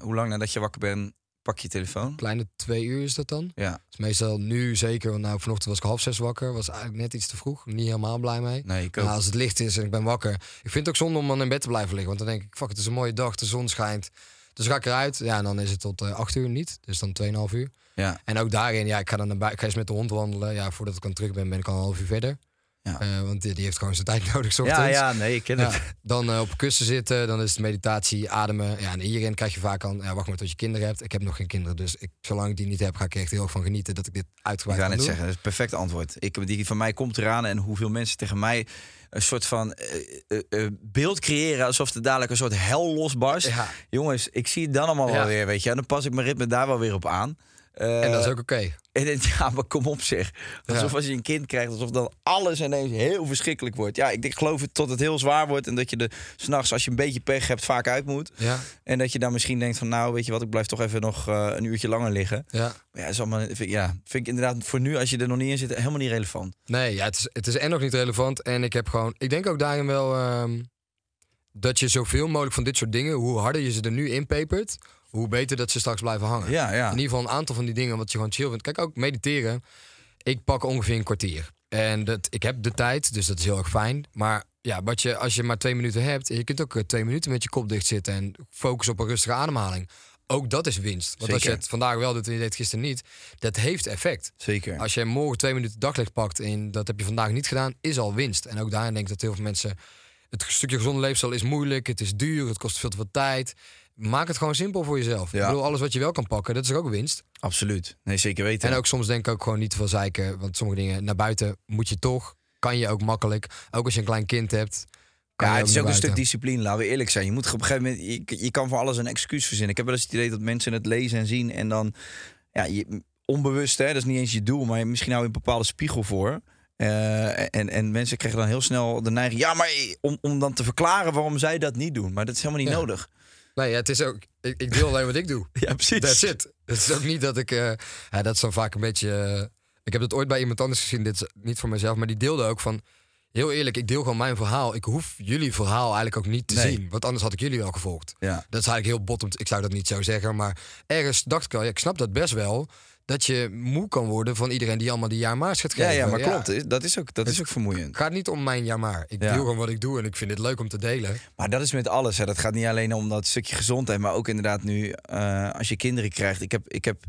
Hoe lang nadat je wakker bent, pak je telefoon? Kleine twee uur is dat dan. Ja, Dus meestal nu zeker. Want nou, vanochtend was ik half zes wakker. Was eigenlijk net iets te vroeg. Niet helemaal blij mee. nee, ik ook. Maar als het licht is en ik ben wakker. Ik vind het ook zonde om dan in bed te blijven liggen. Want dan denk ik, fuck, het is een mooie dag. De zon schijnt. Dus ga ik eruit. Ja, en dan is het tot eh, acht uur niet. Dus dan 2,5 uur. Ja, En ook daarin, ja, ik ga dan naar ik ga eens met de hond wandelen. Ja, voordat ik dan terug ben, ben ik al een half uur verder. Ja. Eh, want die, die heeft gewoon zijn tijd nodig. ja, ja, nee, ik ken Ja, het. dan eh, op kussen zitten, dan is het meditatie, ademen. Ja, en hierin krijg je vaak al, ja, wacht maar tot je kinderen hebt. Ik heb nog geen kinderen, dus ik, zolang ik die niet heb, ga ik er echt heel erg van genieten dat ik dit Ik uitgebreid ga kan net zeggen, dat is het perfecte antwoord. Ik, die van mij komt eraan en hoeveel mensen tegen mij een soort van eh, beeld creëren alsof er dadelijk een soort hel losbarst. Ja, Jongens, ik zie het dan allemaal Ja. wel weer, weet je. En dan pas ik mijn ritme daar wel weer op aan. Eh, en dat is ook oké. Ja, maar kom op zeg. Alsof Ja. als je een kind krijgt, alsof dan alles ineens heel verschrikkelijk wordt. Ja, ik denk, geloof het tot het heel zwaar wordt. En dat je er s'nachts, als je een beetje pech hebt, vaak uit moet. Ja, En dat je dan misschien denkt van, nou, weet je wat, ik blijf toch even nog eh, een uurtje langer liggen. ja. Maar ja, is allemaal, vind, ik- ja, vind ik inderdaad voor nu, als je er nog niet in zit, helemaal niet relevant. Nee, ja, het, is, het is en nog niet relevant. En ik heb gewoon, ik denk ook daarin wel ehm, dat je zoveel mogelijk van dit soort dingen, hoe harder je ze er nu inpepert, hoe beter dat ze straks blijven hangen. Ja, ja. In ieder geval een aantal van die dingen wat je gewoon chill vindt. Kijk, ook mediteren. Ik pak ongeveer een kwartier. En dat, ik heb de tijd, dus dat is heel erg fijn. Maar ja, wat je, als je maar twee minuten hebt... je kunt ook eh, twee minuten met je kop dicht zitten... en focussen op een rustige ademhaling. Ook dat is winst. Want als je het vandaag wel doet en je deed het gisteren niet... dat heeft effect. Zeker. Als je morgen twee minuten daglicht pakt... en dat heb je vandaag niet gedaan, is al winst. En ook daarin denk ik dat heel veel mensen... het stukje gezonde leefstijl is moeilijk, het is duur... het kost veel te veel tijd... Maak het gewoon simpel voor jezelf. Ja. Ik bedoel, alles wat je wel kan pakken, dat is ook winst. Absoluut. Nee, zeker weten. En ook soms denk ik ook gewoon niet te veel zeiken. Want sommige dingen naar buiten moet je toch. Kan je ook makkelijk. Ook als je een klein kind hebt. Ja, het is ook een stuk discipline, laten we eerlijk zijn. Je moet op een gegeven moment, je, je kan voor alles een excuus verzinnen. Ik heb wel eens het idee dat mensen het lezen en zien en dan, ja, je, onbewust, hè, dat is niet eens je doel, maar misschien hou je een bepaalde spiegel voor. Eh, en, en mensen krijgen dan heel snel de neiging, ja, maar om, om dan te verklaren waarom zij dat niet doen. Maar dat is helemaal niet Ja. nodig. Nee, ja, het is ook. Ik, ik deel alleen wat ik doe. Ja, precies. That's it. Het is ook niet dat ik. eh, ja, dat is dan vaak een beetje. eh, ik heb het ooit bij iemand anders gezien. Dit is niet voor mezelf, maar die deelde ook van. Heel eerlijk, ik deel gewoon mijn verhaal. Ik hoef jullie verhaal eigenlijk ook niet te Nee. zien. Want anders had ik jullie wel gevolgd. Ja. Dat is eigenlijk heel bottom. Ik zou dat niet zo zeggen. Maar ergens dacht ik al, ja, ik snap dat best wel. Dat je moe kan worden van iedereen die allemaal die jaarmaars gaat Ja, geven. ja, maar klopt. Dat is ook, dat is ook vermoeiend. Het gaat niet om mijn jaarmaar. Ik Ja. deel gewoon wat ik doe en ik vind het leuk om te delen. Maar dat is met alles. Hè. Dat gaat niet alleen om dat stukje gezondheid, maar ook inderdaad nu eh, als je kinderen krijgt. Ik heb, ik heb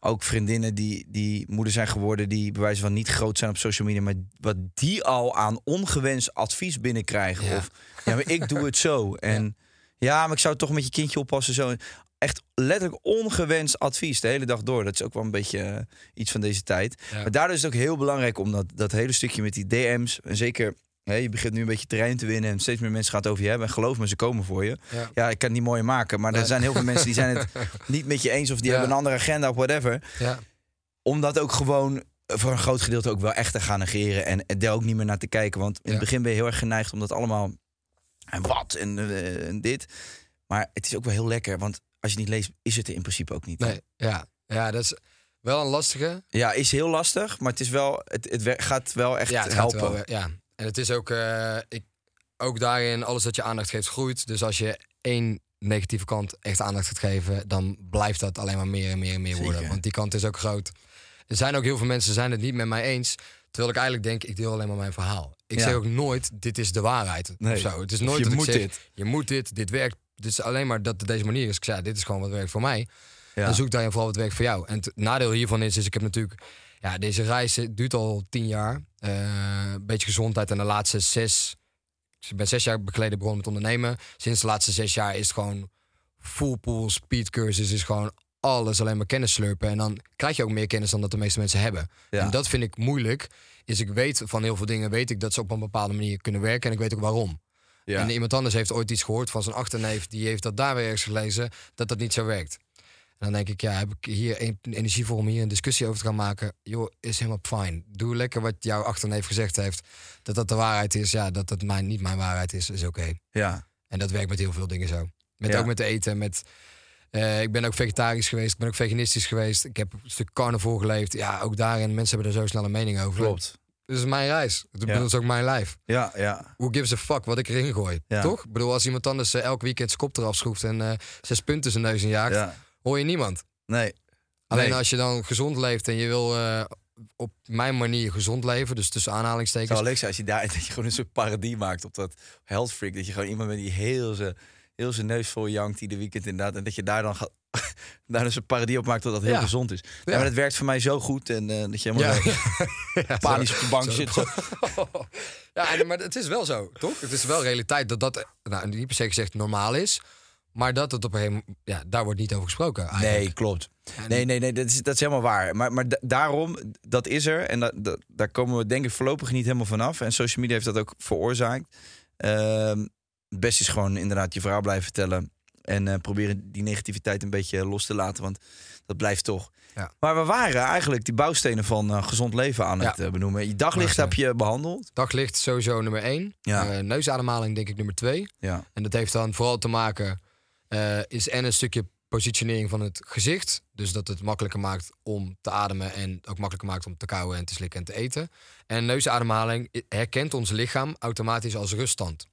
ook vriendinnen die, die moeder zijn geworden, die bij wijze van niet groot zijn op social media, maar wat die al aan ongewenst advies binnenkrijgen. Ja. Of ja, maar ik doe het zo. En ja. maar ik zou toch met je kindje oppassen. Zo. Echt letterlijk ongewenst advies de hele dag door. Dat is ook wel een beetje eh, iets van deze tijd. Ja. Maar daardoor is het ook heel belangrijk om dat, dat hele stukje met die DM's, en zeker hè, je begint nu een beetje terrein te winnen en steeds meer mensen gaan het over je hebben. En geloof me, ze komen voor je. Ja. Ja, ik kan het niet mooier maken, maar er zijn heel veel mensen die zijn het niet met je eens of die Ja. hebben een andere agenda of whatever. Ja. Om dat ook gewoon voor een groot gedeelte ook wel echt te gaan negeren en er ook niet meer naar te kijken. Want in het begin ben je heel erg geneigd om dat allemaal en wat en, eh, en dit. Maar het is ook wel heel lekker, want als je het niet leest, is het er in principe ook niet. Nee, ja. Ja, dat is... Wel een lastige. Ja, is heel lastig, maar het, is wel, het, het gaat wel echt Ja, het gaat helpen. wel. Ja. En het is ook, eh, ik, ook daarin, alles dat je aandacht geeft groeit. Dus als je één negatieve kant echt aandacht gaat geven, dan blijft dat alleen maar meer en meer en meer worden. Zeker. Want die kant is ook groot. Er zijn ook heel veel mensen zijn het niet met mij eens. Terwijl ik eigenlijk denk, ik deel alleen maar mijn verhaal. Ik Ja. zeg ook nooit, dit is de waarheid. Nee. Of zo. Het is Of nooit je dat moet ik zeg, dit. je moet dit, dit werkt. Dit is alleen maar dat het deze manier is. Ik zei, dit is gewoon wat werkt voor mij. Ja. Dan zoek daarin vooral wat werkt voor jou. En het nadeel hiervan is, is ik heb natuurlijk... Ja, deze reis duurt al tien jaar. Eh, een beetje gezondheid. En de laatste zes... Ik ben zes jaar geleden begonnen met ondernemen. Sinds de laatste zes jaar is het gewoon... Full pool, speed cursus is gewoon alles alleen maar kennis slurpen. En dan krijg je ook meer kennis dan dat de meeste mensen hebben. Ja. En dat vind ik moeilijk. Is ik weet van heel veel dingen, weet ik dat ze op een bepaalde manier kunnen werken. En ik weet ook waarom. Ja. En iemand anders heeft ooit iets gehoord van zijn achterneef, die heeft dat daar weer ergens gelezen, dat dat niet zo werkt. En dan denk ik, ja, heb ik hier en- energie voor om hier een discussie over te gaan maken? Joh, is helemaal fijn. Doe lekker wat jouw achterneef gezegd heeft. Dat dat de waarheid is, ja, dat dat mijn, niet mijn waarheid is, is oké. ja. En dat werkt met heel veel dingen zo. Met Ja. ook met eten, met... eh, ik ben ook vegetarisch geweest, ik ben ook veganistisch geweest. Ik heb een stuk carnivore geleefd. Ja, ook daarin, mensen hebben er zo snel een mening over. Klopt. Dit is mijn reis. Ja. Dat is ook mijn lijf. Ja, ja. Who gives a fuck wat ik erin gooi? Ja. Toch? Ik bedoel, als iemand anders eh, elk weekend zijn kop eraf schroeft en eh, zes punten zijn neus in jaagt, ja. hoor je niemand. Nee. Alleen Nee. als je dan gezond leeft en je wil eh, op mijn manier gezond leven, dus tussen Het aanhalingstekens. zou leuk zijn als je daar dat je gewoon een soort parodie maakt op dat health freak. Dat je gewoon iemand bent die heel zijn heel zijn neus vol jankt ieder weekend inderdaad. En dat je daar dan gaat, daar dus een parodie op maakt dat dat heel Ja. gezond is. Ja. Ja. maar dat werkt voor mij zo goed. En eh, dat je helemaal Ja. panisch op de bank zo- zit. Zo. ja, maar het is wel zo, toch? Het is wel realiteit dat dat, nou, niet per se gezegd normaal is, maar dat het op een gegeven moment, ja, daar wordt niet over gesproken. Eigenlijk. Nee, klopt. Nee, nee, nee, dat is, dat is helemaal waar. Maar, maar da- daarom, dat is er. En dat, dat- daar komen we denk ik voorlopig niet helemaal vanaf. En social media heeft dat ook veroorzaakt. Ehm, het beste is gewoon inderdaad je verhaal blijven vertellen. En eh, proberen die negativiteit een beetje los te laten. Want dat blijft toch. Ja. Maar we waren eigenlijk die bouwstenen van eh, gezond leven aan het eh, benoemen. Je daglicht heb je behandeld. Daglicht sowieso nummer één. Ja. Neusademhaling denk ik nummer twee. Ja. En dat heeft dan vooral te maken, is en een stukje positionering van het gezicht. Dus dat het makkelijker maakt om te ademen en ook makkelijker maakt om te kauwen en te slikken en te eten. En neusademhaling herkent ons lichaam automatisch als ruststand.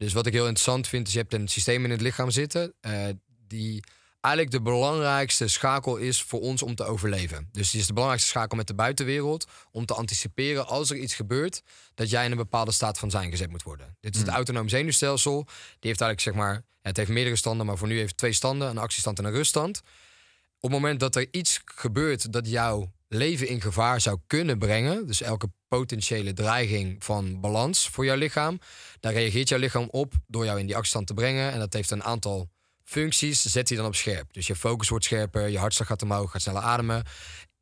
Dus wat ik heel interessant vind, is je hebt een systeem in het lichaam zitten eh, die eigenlijk de belangrijkste schakel is voor ons om te overleven. Dus die is de belangrijkste schakel met de buitenwereld om te anticiperen als er iets gebeurt dat jij in een bepaalde staat van zijn gezet moet worden. Dit is het autonoom zenuwstelsel. Die heeft eigenlijk zeg maar, het heeft meerdere standen, maar voor nu heeft het twee standen, een actiestand en een ruststand. Op het moment dat er iets gebeurt dat jouw leven in gevaar zou kunnen brengen, dus elke potentiële dreiging van balans voor jouw lichaam, daar reageert jouw lichaam op door jou in die actiestand te brengen. En dat heeft een aantal functies, zet hij dan op scherp. Dus je focus wordt scherper, je hartslag gaat omhoog, gaat sneller ademen.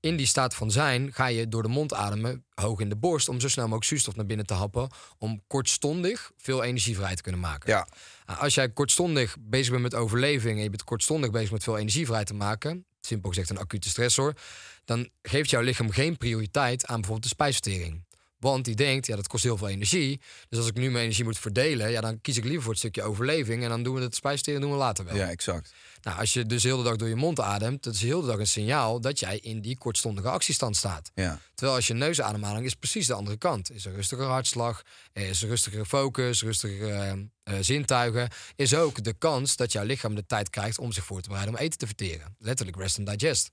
In die staat van zijn ga je door de mond ademen, hoog in de borst, om zo snel mogelijk zuurstof naar binnen te happen, om kortstondig veel energie vrij te kunnen maken. Ja. Nou, Als jij kortstondig bezig bent met overleving en je bent kortstondig bezig met veel energie vrij te maken, simpel gezegd een acute stressor, dan geeft jouw lichaam geen prioriteit aan bijvoorbeeld de spijsvertering. Want die denkt, ja, dat kost heel veel energie. Dus als ik nu mijn energie moet verdelen, ja, dan kies ik liever voor het stukje overleving. En dan doen we het spijsverteren doen we later wel. ja, exact. Nou, als je dus heel de dag door je mond ademt, dat is heel de dag een signaal dat jij in die kortstondige actiestand staat. Ja. Terwijl als je neusademhaling is precies de andere kant. Is een rustiger hartslag, is een rustigere focus, rustiger eh, eh, zintuigen. Is ook de kans dat jouw lichaam de tijd krijgt om zich voor te bereiden om eten te verteren. Letterlijk rest and digest.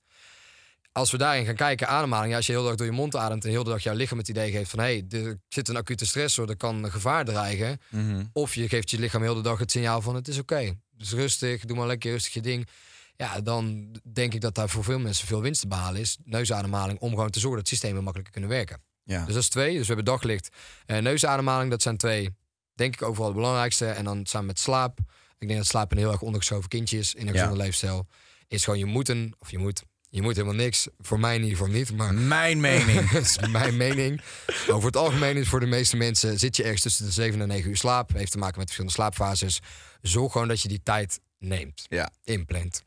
Als we daarin gaan kijken, ademhaling. Ja, als je heel de dag door je mond ademt en heel de dag jouw lichaam het idee geeft van... hé, hey, er zit een acute stressor, er kan gevaar dreigen. Mhm. Of je geeft je lichaam heel de dag het signaal van het is oké. Dus rustig, doe maar lekker rustig je ding. Ja, dan denk ik dat daar voor veel mensen veel winst te behalen is. Neusademhaling, om gewoon te zorgen dat systemen makkelijker kunnen werken. Ja. Dus dat is twee. Dus we hebben daglicht en neusademhaling. Dat zijn twee, denk ik, overal de belangrijkste. En dan samen met slaap. Ik denk dat slaap een heel erg ondergeschoven kindje is in een Ja. gezonde leefstijl. Is gewoon je moet een, of je moet, je moet helemaal niks. Voor mij in ieder geval niet, maar Mijn mening. dat is mijn mening. Over het algemeen is voor de meeste mensen zit je ergens tussen de 7 en 9 uur slaap. Heeft te maken met verschillende slaapfases. Zorg gewoon dat je die tijd neemt, ja. inplant.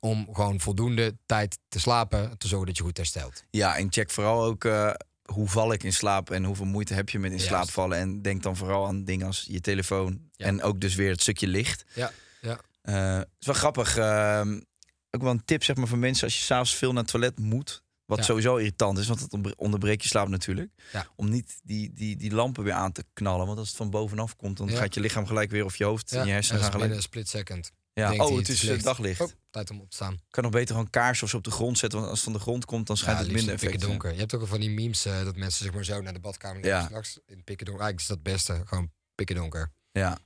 Om gewoon voldoende tijd te slapen, te zorgen dat je goed herstelt. Ja, en check vooral ook eh, hoe val ik in slaap en hoeveel moeite heb je met in Juist. slaap vallen. En denk dan vooral aan dingen als je telefoon Ja. en ook dus weer het stukje licht. Ja, ja. Eh, het is wel grappig. ehm, ook wel een tip zeg maar voor mensen als je s'avonds veel naar het toilet moet. Wat Ja. sowieso irritant is, want dat onder- onderbreekt je slaap natuurlijk. Ja. Om niet die, die, die lampen weer aan te knallen. Want als het van bovenaf komt, dan Ja. gaat je lichaam gelijk weer... of je hoofd en je hersenen gaan gelijk... een split second. Ja. Oh, het het is is eh, licht. daglicht. Oh, tijd om op te staan. kan nog beter gewoon kaars of zo op de grond zetten. Want als het van de grond komt, dan schijnt Ja, het minder in effect. donker. Je hebt ook wel van die memes eh, dat mensen zeg maar zo naar de badkamer Ja. Straks in pikken donker. Eigenlijk is dat het beste. Gewoon pikken donker. Ja.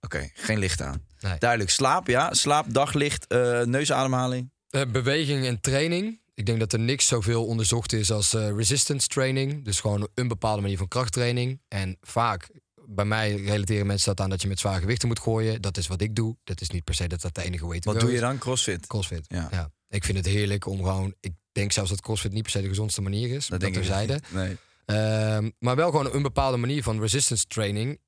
Oké, geen licht aan. Nee. Duidelijk. Slaap, ja. Slaap, daglicht, eh neusademhaling. Eh, beweging en training. Ik denk dat er niks zoveel onderzocht is als eh, resistance training. Dus gewoon een bepaalde manier van krachttraining. En vaak, bij mij relateren mensen dat aan dat je met zware gewichten moet gooien. Dat is wat ik doe. Dat is niet per se dat dat de enige way to Wat doe je dan? Crossfit. Crossfit. Ja. Ja. Ik vind het heerlijk om gewoon... Ik denk zelfs dat crossfit niet per se de gezondste manier is. Dat, denk ik niet. Nee. Ehm, maar wel gewoon een bepaalde manier van resistance training.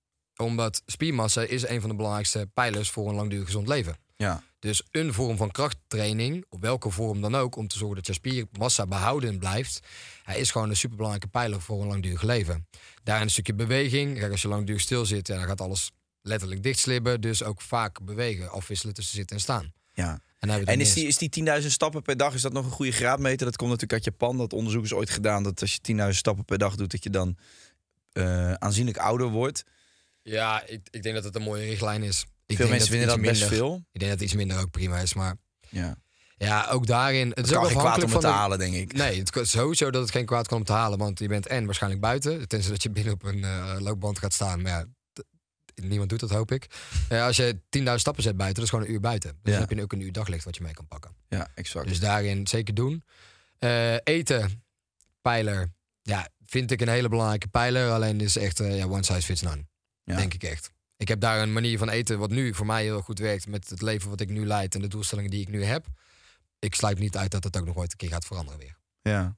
Omdat spiermassa is een van de belangrijkste pijlers voor een langdurig gezond leven. Ja. Dus een vorm van krachttraining, op welke vorm dan ook, om te zorgen dat je spiermassa behouden blijft, hij is gewoon een superbelangrijke pijler voor een langdurig leven. Daarin een stukje beweging. Kijk, als je langdurig stil zit, ja, dan gaat alles letterlijk dichtslibben. Dus ook vaak bewegen, afwisselen tussen zitten en staan. ja. En, is die, is die 10.000 stappen per dag, is dat nog een goede graadmeter? Dat komt natuurlijk uit Japan. Dat onderzoek is ooit gedaan dat als je 10.000 stappen per dag doet, dat je dan eh, aanzienlijk ouder wordt. Ja, ik, ik denk dat het een mooie richtlijn is. Ik Veel denk mensen vinden dat iets best minder- veel. Ik denk dat iets minder ook prima is, maar Ja. ja, ook daarin. Het Het is kan ook geen kwaad om het van te halen, denk ik. Nee, het is sowieso dat het geen kwaad kan om te halen. Want je bent en waarschijnlijk buiten. Tenzij dat je binnen op een eh, loopband gaat staan. Maar ja, niemand doet dat, hoop ik. Eh, als je 10.000 stappen zet buiten, dat is gewoon een uur buiten. Dus Ja. dan heb je ook een uur daglicht wat je mee kan pakken. Ja, exact. Dus daarin zeker doen. Eh, eten, pijler. Ja, vind ik een hele belangrijke pijler. Alleen is echt ja, one size fits none. Ja. Denk ik echt. Ik heb daar een manier van eten wat nu voor mij heel goed werkt. Met het leven wat ik nu leid en de doelstellingen die ik nu heb. Ik sluit niet uit dat het ook nog ooit een keer gaat veranderen weer. Ja.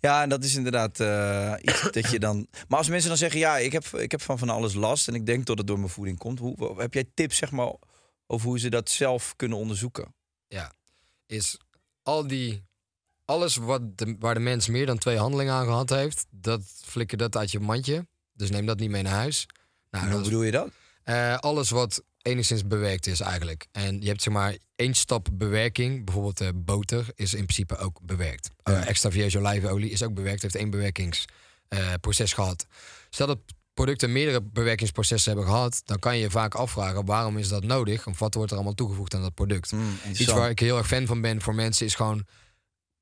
Ja, en dat is inderdaad eh, iets dat je dan. Maar als mensen dan zeggen: Ja, ik heb, ik heb van van alles last en ik denk dat het door mijn voeding komt. Hoe, heb jij tips, zeg maar, over hoe ze dat zelf kunnen onderzoeken? is al die. Alles wat de, waar de mens meer dan twee handelingen aan gehad heeft, dat flikker dat uit je mandje. Dus neem dat niet mee naar huis. Nou, hoe bedoel je dat? eh, alles wat enigszins bewerkt is eigenlijk. En je hebt zeg maar één stap bewerking. Bijvoorbeeld eh, boter is in principe ook bewerkt. Ja. extra virgin olijfolie is ook bewerkt. Heeft één bewerkingsproces gehad. Stel dat producten meerdere bewerkingsprocessen hebben gehad... dan kan je je vaak afvragen waarom is dat nodig? Of wat wordt er allemaal toegevoegd aan dat product? Hmm, Iets waar ik heel erg fan van ben voor mensen is gewoon...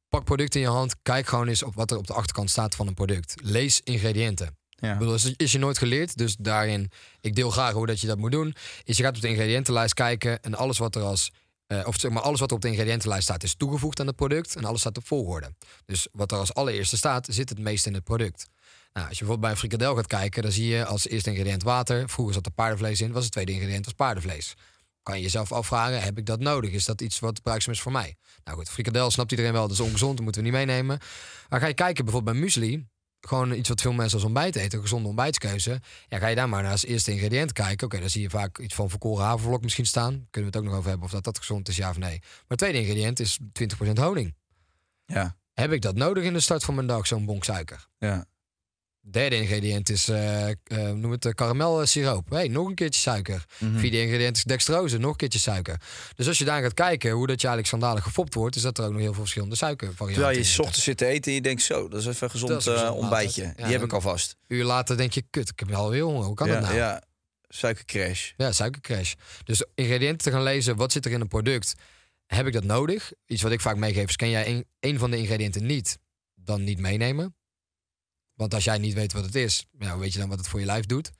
pak producten in je hand, kijk gewoon eens op wat er op de achterkant staat van een product. Lees ingrediënten. Ja. Ik bedoel, is, je nooit geleerd, dus daarin, ik deel graag hoe dat je dat moet doen. Is je gaat op de ingrediëntenlijst kijken en alles wat er als, eh, of zeg maar alles wat er op de ingrediëntenlijst staat, is toegevoegd aan het product en alles staat op volgorde. Dus wat er als allereerste staat, zit het meest in het product. Nou, als je bijvoorbeeld bij een frikadel gaat kijken, dan zie je als eerste ingrediënt water. Vroeger zat er paardenvlees in, was het tweede ingrediënt was paardenvlees. Kan je jezelf afvragen, heb ik dat nodig? Is dat iets wat bruikzaam is voor mij? Nou goed, frikadel snapt iedereen wel, dat is ongezond, dat moeten we niet meenemen. Maar ga je kijken bijvoorbeeld bij muesli, gewoon iets wat veel mensen als ontbijt eten, een gezonde ontbijtskeuze. Ja, ga je daar maar naar als eerste ingrediënt kijken. Oké, dan zie je vaak iets van verkoren havervlok misschien staan. Kunnen we het ook nog over hebben of dat, dat gezond is, ja of nee. Maar het tweede ingrediënt is 20% honing. Ja, Heb ik dat nodig in de start van mijn dag, zo'n bonk suiker? ja. Derde ingrediënt is, eh eh, noem het karamelsiroop. Hey, nog een keertje suiker. Mhm. Vierde ingrediënt is dextrose, nog een keertje suiker. Dus als je daar gaat kijken hoe dat je eigenlijk schandalig gefopt wordt, is dat er ook nog heel veel verschillende suikervarianten Terwijl je s ochtends zit te eten en je denkt zo, dat is even een gezond, Dat is een gezond eh, ontbijtje. Ja, Die heb ik alvast. Een uur later denk je, kut, ik heb alweer honger. Hoe kan ja, dat nou? ja, suikercrash. Ja, suikercrash. Dus ingrediënten te gaan lezen, wat zit er in een product? Heb ik dat nodig? Iets wat ik vaak meegeef is, ken jij een, een van de ingrediënten niet, dan niet meenemen. Want als jij niet weet wat het is, ja, weet je dan wat het voor je lijf doet?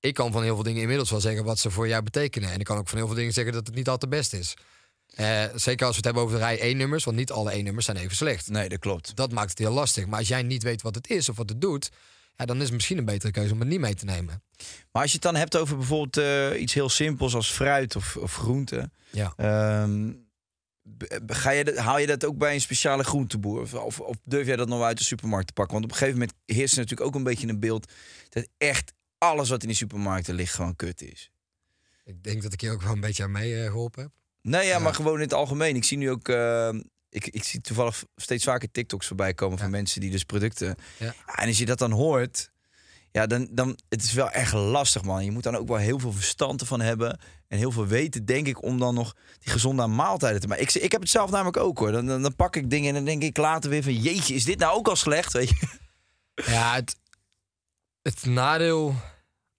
Ik kan van heel veel dingen inmiddels wel zeggen wat ze voor jou betekenen. En ik kan ook van heel veel dingen zeggen dat het niet altijd best is. Eh, zeker als we het hebben over de rij 1-nummers, want niet alle 1-nummers zijn even slecht. Nee, dat klopt. Dat maakt het heel lastig. Maar als jij niet weet wat het is of wat het doet, ja, dan is het misschien een betere keuze om het niet mee te nemen. Maar als je het dan hebt over bijvoorbeeld eh, iets heel simpels als fruit of, of groente. Ja. ehm, ga je dat, haal je dat ook bij een speciale groenteboer? Of, of, of durf jij dat nog uit de supermarkt te pakken? Want op een gegeven moment heerst er natuurlijk ook een beetje een beeld... dat echt alles wat in die supermarkten ligt gewoon kut is. Ik denk dat ik hier ook wel een beetje aan mee eh, geholpen heb. Nee, ja, Ja. maar gewoon in het algemeen. Ik zie nu ook... eh, ik, ik zie toevallig steeds vaker TikToks voorbij komen van mensen die dus producten... Ja. Ja, en als je dat dan hoort... Ja, dan, dan het is wel echt lastig, man. Je moet dan ook wel heel veel verstand ervan hebben. En heel veel weten, denk ik, om dan nog die gezonde maaltijden te maken. Ik, ik heb het zelf namelijk ook hoor. Dan, dan, pak ik dingen en dan denk ik later weer van... Jeetje, is dit nou ook al slecht? Weet je? Ja, het, het nadeel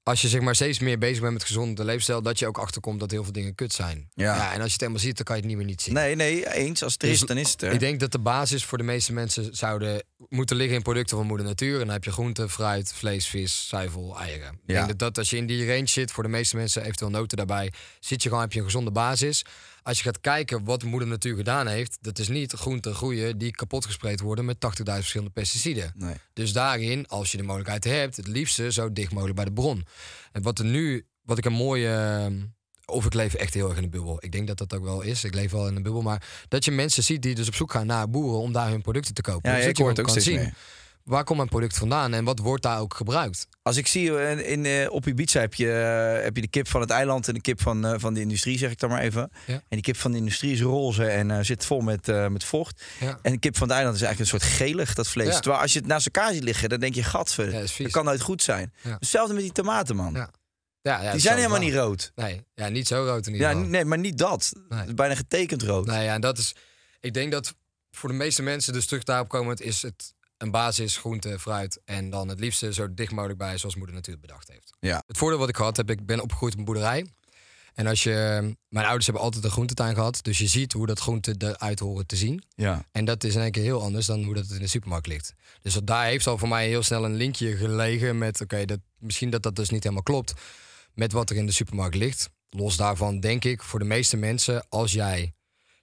als je zeg maar steeds meer bezig bent met gezonde leefstijl, dat je ook achterkomt dat heel veel dingen kut zijn. Ja. en als je het helemaal ziet, dan kan je het niet meer niet zien. Nee, nee, eens. Als het er is, Dus dan is het er. Ik denk dat de basis voor de meeste mensen zouden moeten liggen in producten van moeder natuur. En dan heb je groente, fruit, vlees, vis, zuivel, eieren. Ik Ja. denk dat, dat als je in die range zit, voor de meeste mensen eventueel noten daarbij, zit je gewoon, heb je een gezonde basis. Als je gaat kijken wat moeder natuur gedaan heeft, dat is niet groenten groeien die kapot gespreid worden met 80.000 verschillende pesticiden. Nee. Dus daarin, als je de mogelijkheid hebt, het liefste zo dicht mogelijk bij de bron. En wat er nu, wat ik een mooie. ehm, Of ik leef echt heel erg in een bubbel. Ik denk dat dat ook wel is. Ik leef wel in een bubbel. Maar dat je mensen ziet die dus op zoek gaan naar boeren om daar hun producten te kopen. Ja, Dus ja, dat ik je hoor het gewoon ook kan steeds zien. meer. Waar komt mijn product vandaan en wat wordt daar ook gebruikt? Als ik zie eh, in, in, op Ibiza heb je, eh, heb je de kip van het eiland en de kip van, eh, van de industrie, zeg ik dan maar even. Ja. En die kip van de industrie is roze en eh, zit vol met, eh, met vocht. Ja. En de kip van het eiland is eigenlijk een soort gelig, dat vlees. Ja. Terwijl als je het naast elkaar ziet liggen, dan denk je, gadver, Ja, dat dat kan nooit goed zijn. Ja. Hetzelfde met die tomaten, man. Ja. Ja, ja, die zijn helemaal wel niet rood. Nee, ja, niet zo rood in ieder Ja, geval. nee, maar niet dat. Nee. Het bijna getekend rood. Nou ja, en dat is. Ik denk dat voor de meeste mensen, dus terug daarop komend, is het een basis groente, fruit en dan het liefste zo dicht mogelijk bij zoals moeder natuurlijk bedacht heeft. Ja. Het voordeel wat ik gehad heb, ik ben opgegroeid op een boerderij. En als je, mijn ouders hebben altijd een groentetuin gehad, dus je ziet hoe dat groente eruit horen te zien. Ja. En dat is in één keer heel anders dan hoe dat in de supermarkt ligt. Dus dat daar heeft al voor mij heel snel een linkje gelegen met, oké, dat, misschien dat dat dus niet helemaal klopt met wat er in de supermarkt ligt. Los daarvan denk ik voor de meeste mensen, als jij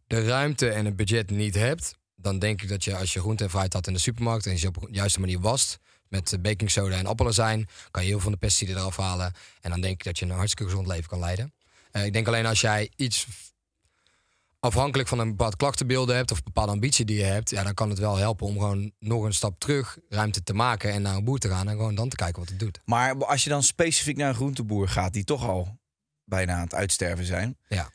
de ruimte en het budget niet hebt, dan denk ik dat je als je groente en fruit had in de supermarkt en je ze op de juiste manier wast, met eh, baking soda en appelazijn, kan je heel veel van de pesticiden eraf halen. En dan denk ik dat je een hartstikke gezond leven kan leiden. Eh, ik denk alleen als jij iets afhankelijk van een bepaald klachtenbeelden hebt of een bepaalde ambitie die je hebt, ja, dan kan het wel helpen om gewoon nog een stap terug ruimte te maken en naar een boer te gaan en gewoon dan te kijken wat het doet. Maar als je dan specifiek naar een groenteboer gaat, die toch al bijna aan het uitsterven zijn. Ja.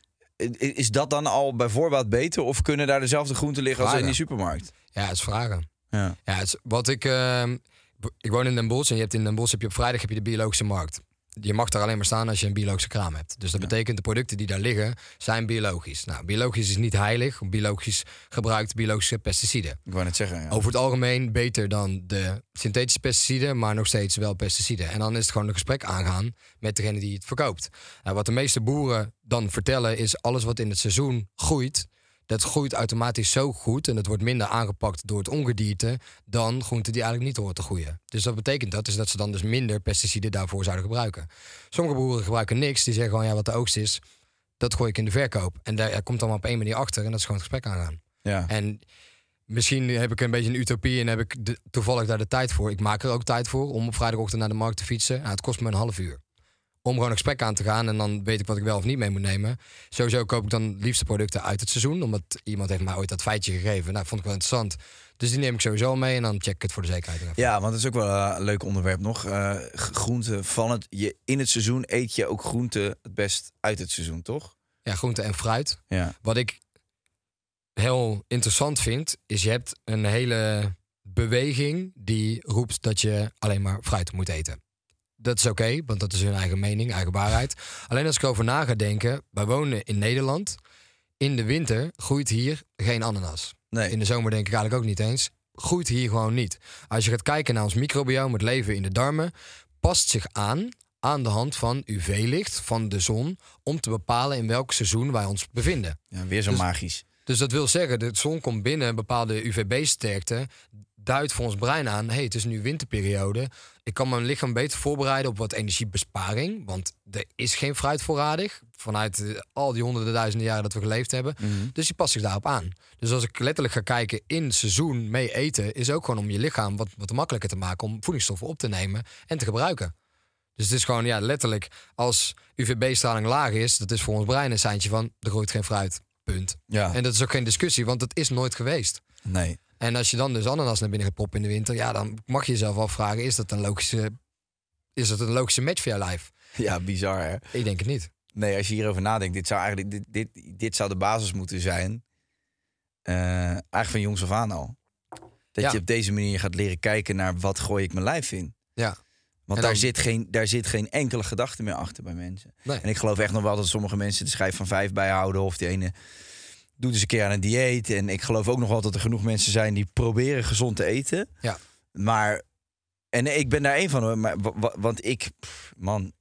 Is dat dan al bij voorbaat beter? Of kunnen daar dezelfde groenten liggen als in die supermarkt? Ja, het is vragen. Ja. Ja, het is, wat ik, ehm, ik woon in Den Bosch en je hebt in Den Bosch heb je op vrijdag heb je de biologische markt. Je mag daar alleen maar staan als je een biologische kraam hebt. Dus dat betekent de producten die daar liggen zijn biologisch. Nou, biologisch is niet heilig. Biologisch gebruikt biologische pesticiden. Ik wou net zeggen. Ja. Over het algemeen beter dan de synthetische pesticiden, maar nog steeds wel pesticiden. En dan is het gewoon een gesprek aangaan met degene die het verkoopt. Nou, wat de meeste boeren dan vertellen is alles wat in het seizoen groeit, dat groeit automatisch zo goed en het wordt minder aangepakt door het ongedierte dan groenten die eigenlijk niet horen te groeien. Dus dat betekent dat, is dat ze dan dus minder pesticiden daarvoor zouden gebruiken. Sommige boeren gebruiken niks, die zeggen gewoon ja wat de oogst is, dat gooi ik in de verkoop. En daar komt dan maar op één manier achter en dat is gewoon het gesprek aangaan. Ja. En misschien heb ik een beetje een utopie en heb ik de- toevallig daar de tijd voor. Ik maak er ook tijd voor om op vrijdagochtend naar de markt te fietsen. Nou, het kost me een half uur. Om gewoon een gesprek aan te gaan en dan weet ik wat ik wel of niet mee moet nemen. Sowieso koop ik dan liefste producten uit het seizoen. Omdat iemand heeft mij ooit dat feitje gegeven. Nou, vond ik wel interessant. Dus die neem ik sowieso mee en dan check ik het voor de zekerheid. even. Ja, want dat is ook wel een leuk onderwerp nog. Eh groenten van het. Je, in het seizoen eet je ook groenten het best uit het seizoen, toch? Ja, groente en fruit. Ja. Wat ik heel interessant vind, is je hebt een hele beweging die roept dat je alleen maar fruit moet eten. Dat is oké, want dat is hun eigen mening, eigen waarheid. Alleen als ik erover na ga denken, wij wonen in Nederland. In de winter groeit hier geen ananas. Nee. In de zomer denk ik eigenlijk ook niet eens. Groeit hier gewoon niet. Als je gaat kijken naar ons microbiome, het leven in de darmen, past zich aan aan de hand van UV-licht van de zon om te bepalen in welk seizoen wij ons bevinden. ja, weer zo Dus- magisch. Dus dat wil zeggen, de zon komt binnen, een bepaalde UVB-sterkte duidt voor ons brein aan, hey, het is nu winterperiode. Ik kan mijn lichaam beter voorbereiden op wat energiebesparing, want er is geen fruit voorradig vanuit eh, al die honderden duizenden jaren dat we geleefd hebben. Dus die past zich daarop aan. Dus als ik letterlijk ga kijken in seizoen mee eten, is ook gewoon om je lichaam wat, wat makkelijker te maken om voedingsstoffen op te nemen en te gebruiken. Dus het is gewoon, ja, letterlijk, als UVB-straling laag is, dat is voor ons brein een seintje van, er groeit geen fruit. Punt. Ja. En dat is ook geen discussie, want het is nooit geweest. Nee. En als je dan dus ananas naar binnen gaat proppen in de winter, ja, dan mag je jezelf afvragen: is dat een logische, is dat een logische match voor jouw lijf? Ja, bizar hè. Ik denk het niet. Nee, als je hierover nadenkt, dit zou eigenlijk dit, dit, dit zou de basis moeten zijn. eh, eigenlijk van jongs af aan al. Dat Ja. je op deze manier gaat leren kijken naar wat gooi ik mijn lijf in. Ja. Want daar, zit geen, daar zit geen enkele gedachte meer achter bij mensen. Nee. En ik geloof echt nog wel dat sommige mensen de schijf van vijf bijhouden. Of die ene doet eens een keer aan een dieet. En ik geloof ook nog wel dat er genoeg mensen zijn die proberen gezond te eten. Ja. Maar, en ik ben daar één van hoor. Maar, wa- wa- want ik, pff, man,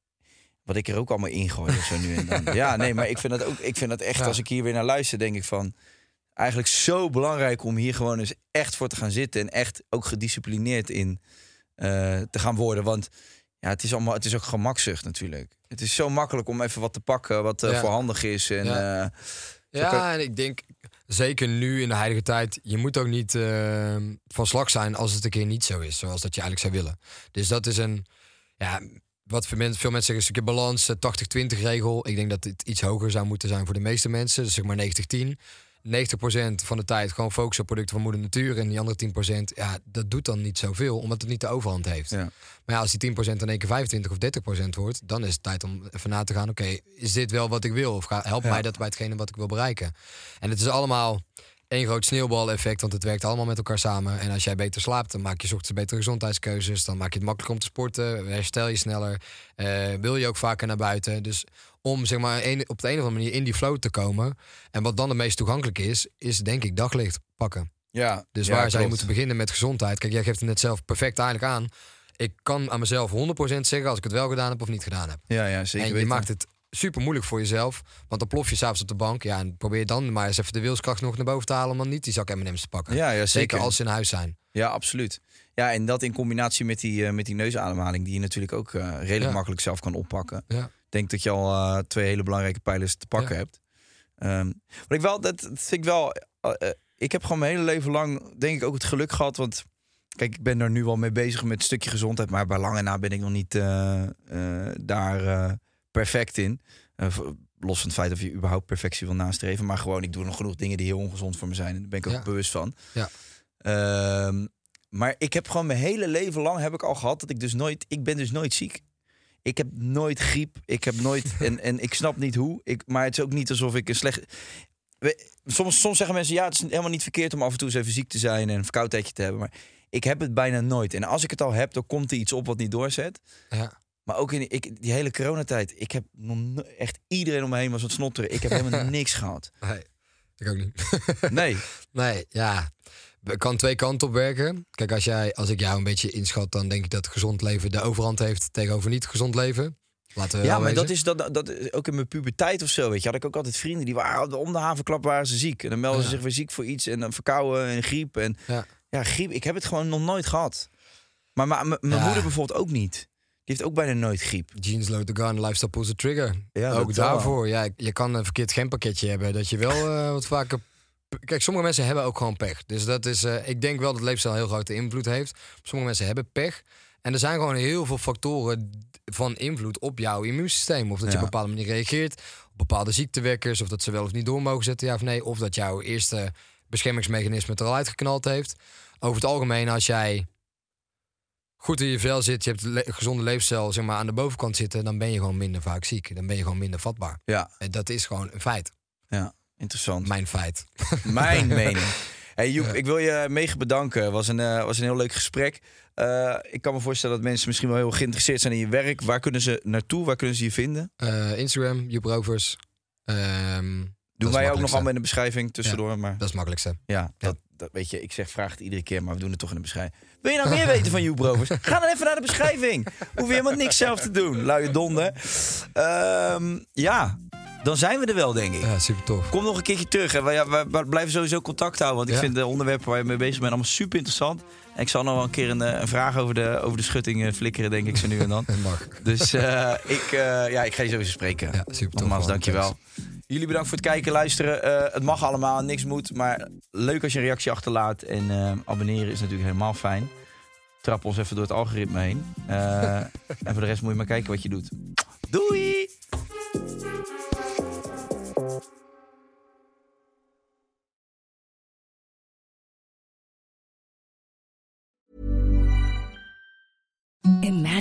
wat ik er ook allemaal ingooi of zo nu en dan. Ja, nee, maar ik vind dat ook, ik vind dat echt, Ja. als ik hier weer naar luister, denk ik van... Eigenlijk zo belangrijk om hier gewoon eens echt voor te gaan zitten. En echt ook gedisciplineerd in eh, te gaan worden. Want ja, het is, allemaal, het is ook gemakzucht natuurlijk. Het is zo makkelijk om even wat te pakken wat eh, Ja. voorhandig is. En, Ja. eh, Ja, en ik denk zeker nu in de huidige tijd, je moet ook niet eh, van slag zijn als het een keer niet zo is, zoals dat je eigenlijk zou willen. Dus dat is een, ja, wat veel mensen zeggen een keer balans, de 80-20 regel. Ik denk dat het iets hoger zou moeten zijn voor de meeste mensen, dus zeg maar 90-10. 90% van de tijd gewoon focussen op producten van moeder natuur. En die andere 10%, ja, dat doet dan niet zoveel, omdat het niet de overhand heeft. Ja. Maar ja, als die 10% in één keer 25 of 30% wordt, dan is het tijd om even na te gaan. Oké, is dit wel wat ik wil? Of ga- helpt Ja. mij dat bij hetgene wat ik wil bereiken? En het is allemaal één groot sneeuwbaleffect, want het werkt allemaal met elkaar samen. En als jij beter slaapt, dan maak je ochtends betere gezondheidskeuzes. Dan maak je het makkelijker om te sporten, herstel je sneller. eh, wil je ook vaker naar buiten. Dus om zeg maar een- op de een of andere manier in die flow te komen. En wat dan het meest toegankelijk is, is denk ik daglicht pakken. ja, Dus ja, waar zou je moeten beginnen met gezondheid? Kijk, jij geeft het net zelf perfect eigenlijk aan. Ik kan aan mezelf 100% zeggen als ik het wel gedaan heb of niet gedaan heb. Ja, ja, zeker en je weten. maakt het super moeilijk voor jezelf. Want dan plof je s'avonds op de bank. Ja, en probeer dan maar eens even de wilskracht nog naar boven te halen... om dan niet die zak M&M's te pakken. Ja, ja, zeker. Zeker als ze in huis zijn. Ja, absoluut. Ja, en dat in combinatie met die, eh, met die neusademhaling... die je natuurlijk ook eh, redelijk Ja. makkelijk zelf kan oppakken. Ja. Denk dat je al eh, twee hele belangrijke pijlers te pakken Ja. hebt. Wat ik wel, dat, dat vind ik wel... eh, eh, ik heb gewoon mijn hele leven lang, denk ik, ook het geluk gehad... want kijk, ik ben er nu wel mee bezig met een stukje gezondheid... maar bij lange na ben ik nog niet daar perfect in. Los van het feit dat je überhaupt perfectie wil nastreven... maar gewoon, ik doe nog genoeg dingen die heel ongezond voor me zijn... en daar ben ik ook Ja. bewust van. Ja. Ehm, maar ik heb gewoon mijn hele leven lang heb ik al gehad dat ik dus nooit, ik ben dus nooit ziek. Ik heb nooit griep. Ik heb nooit en, en ik snap niet hoe. Ik, maar het is ook niet alsof ik een slecht. We- Soms, soms zeggen mensen ja, het is helemaal niet verkeerd om af en toe eens even ziek te zijn en een verkoudheidje te hebben. Maar ik heb het bijna nooit. En als ik het al heb, dan komt er iets op wat niet doorzet. Ja. Maar ook in ik, die hele coronatijd, ik heb nog echt iedereen om me heen was wat snotteren. Ik heb helemaal niks gehad. Nee, ik ook niet. Nee. nee, ja. Kan twee kanten op werken. Kijk, als, jij, als ik jou een beetje inschat... dan denk ik dat gezond leven de overhand heeft... tegenover niet gezond leven. Laten we Ja, maar dat is dat, dat ook in mijn puberteit of zo, weet je, had ik ook altijd vrienden die waren om de havenklap waren ze ziek en dan melden ze zich weer ziek voor iets en dan verkouden en griep en Ja. ja, griep. Ik heb het gewoon nog nooit gehad. Maar mijn Ja. moeder bijvoorbeeld ook niet. Die heeft ook bijna nooit griep. Jeans load the gun, lifestyle pulls the trigger. Ja, ook wel. daarvoor. Ja, je kan een verkeerd genpakketje hebben. Dat je wel eh, wat vaker... Kijk, sommige mensen hebben ook gewoon pech. Dus dat is... eh, ik denk wel dat leefstijl heel grote invloed heeft. Sommige mensen hebben pech. En er zijn gewoon heel veel factoren van invloed op jouw immuunsysteem. Of dat je op een bepaalde manier reageert. Op bepaalde ziektewekkers. Of dat ze wel of niet door mogen zetten, ja of nee. Of dat jouw eerste beschermingsmechanisme er al uitgeknald heeft. Over het algemeen, als jij goed in je vel zit, je hebt le- gezonde leefstijl zeg maar, aan de bovenkant zitten, dan ben je gewoon minder vaak ziek. Dan ben je gewoon minder vatbaar. Ja, En dat is gewoon een feit. ja, interessant. Mijn feit. Mijn mening. Hey Joep, ik wil je mega bedanken. Het was een, eh, was een heel leuk gesprek. Eh, ik kan me voorstellen dat mensen misschien wel heel geïnteresseerd zijn in je werk. Waar kunnen ze naartoe? Waar kunnen ze je vinden? Eh, Instagram, Joep Rovers. Ehm, Doen wij ook nog allemaal in de beschrijving tussendoor. Maar Dat is het makkelijkste. Ja, dat, dat weet je, ik zeg vraag het iedere keer, maar we doen het toch in de beschrijving. Wil je nou meer weten van Joep Rovers? Ga dan even naar de beschrijving. Hoef je helemaal niks zelf te doen, luie donder. Ehm, ja, dan zijn we er wel, denk ik. Ja, super tof. Kom nog een keertje terug. Hè. We, ja, we- we blijven sowieso contact houden, want ik Ja. vind de onderwerpen waar je mee bezig bent allemaal super interessant. En ik zal nog wel een keer een, eh, een vraag over de, over de schutting eh, flikkeren, denk ik, zo nu en dan. Dat mag. Dus eh, ik, ja, ik ga je sowieso spreken. Ja, super tof. Nogmaals, dankjewel. Jullie bedankt voor het kijken, luisteren. Het mag allemaal, niks moet. Maar leuk als je een reactie achterlaat. En abonneren is natuurlijk helemaal fijn. Trap ons even door het algoritme heen. En voor de rest moet je maar kijken wat je doet. Doei!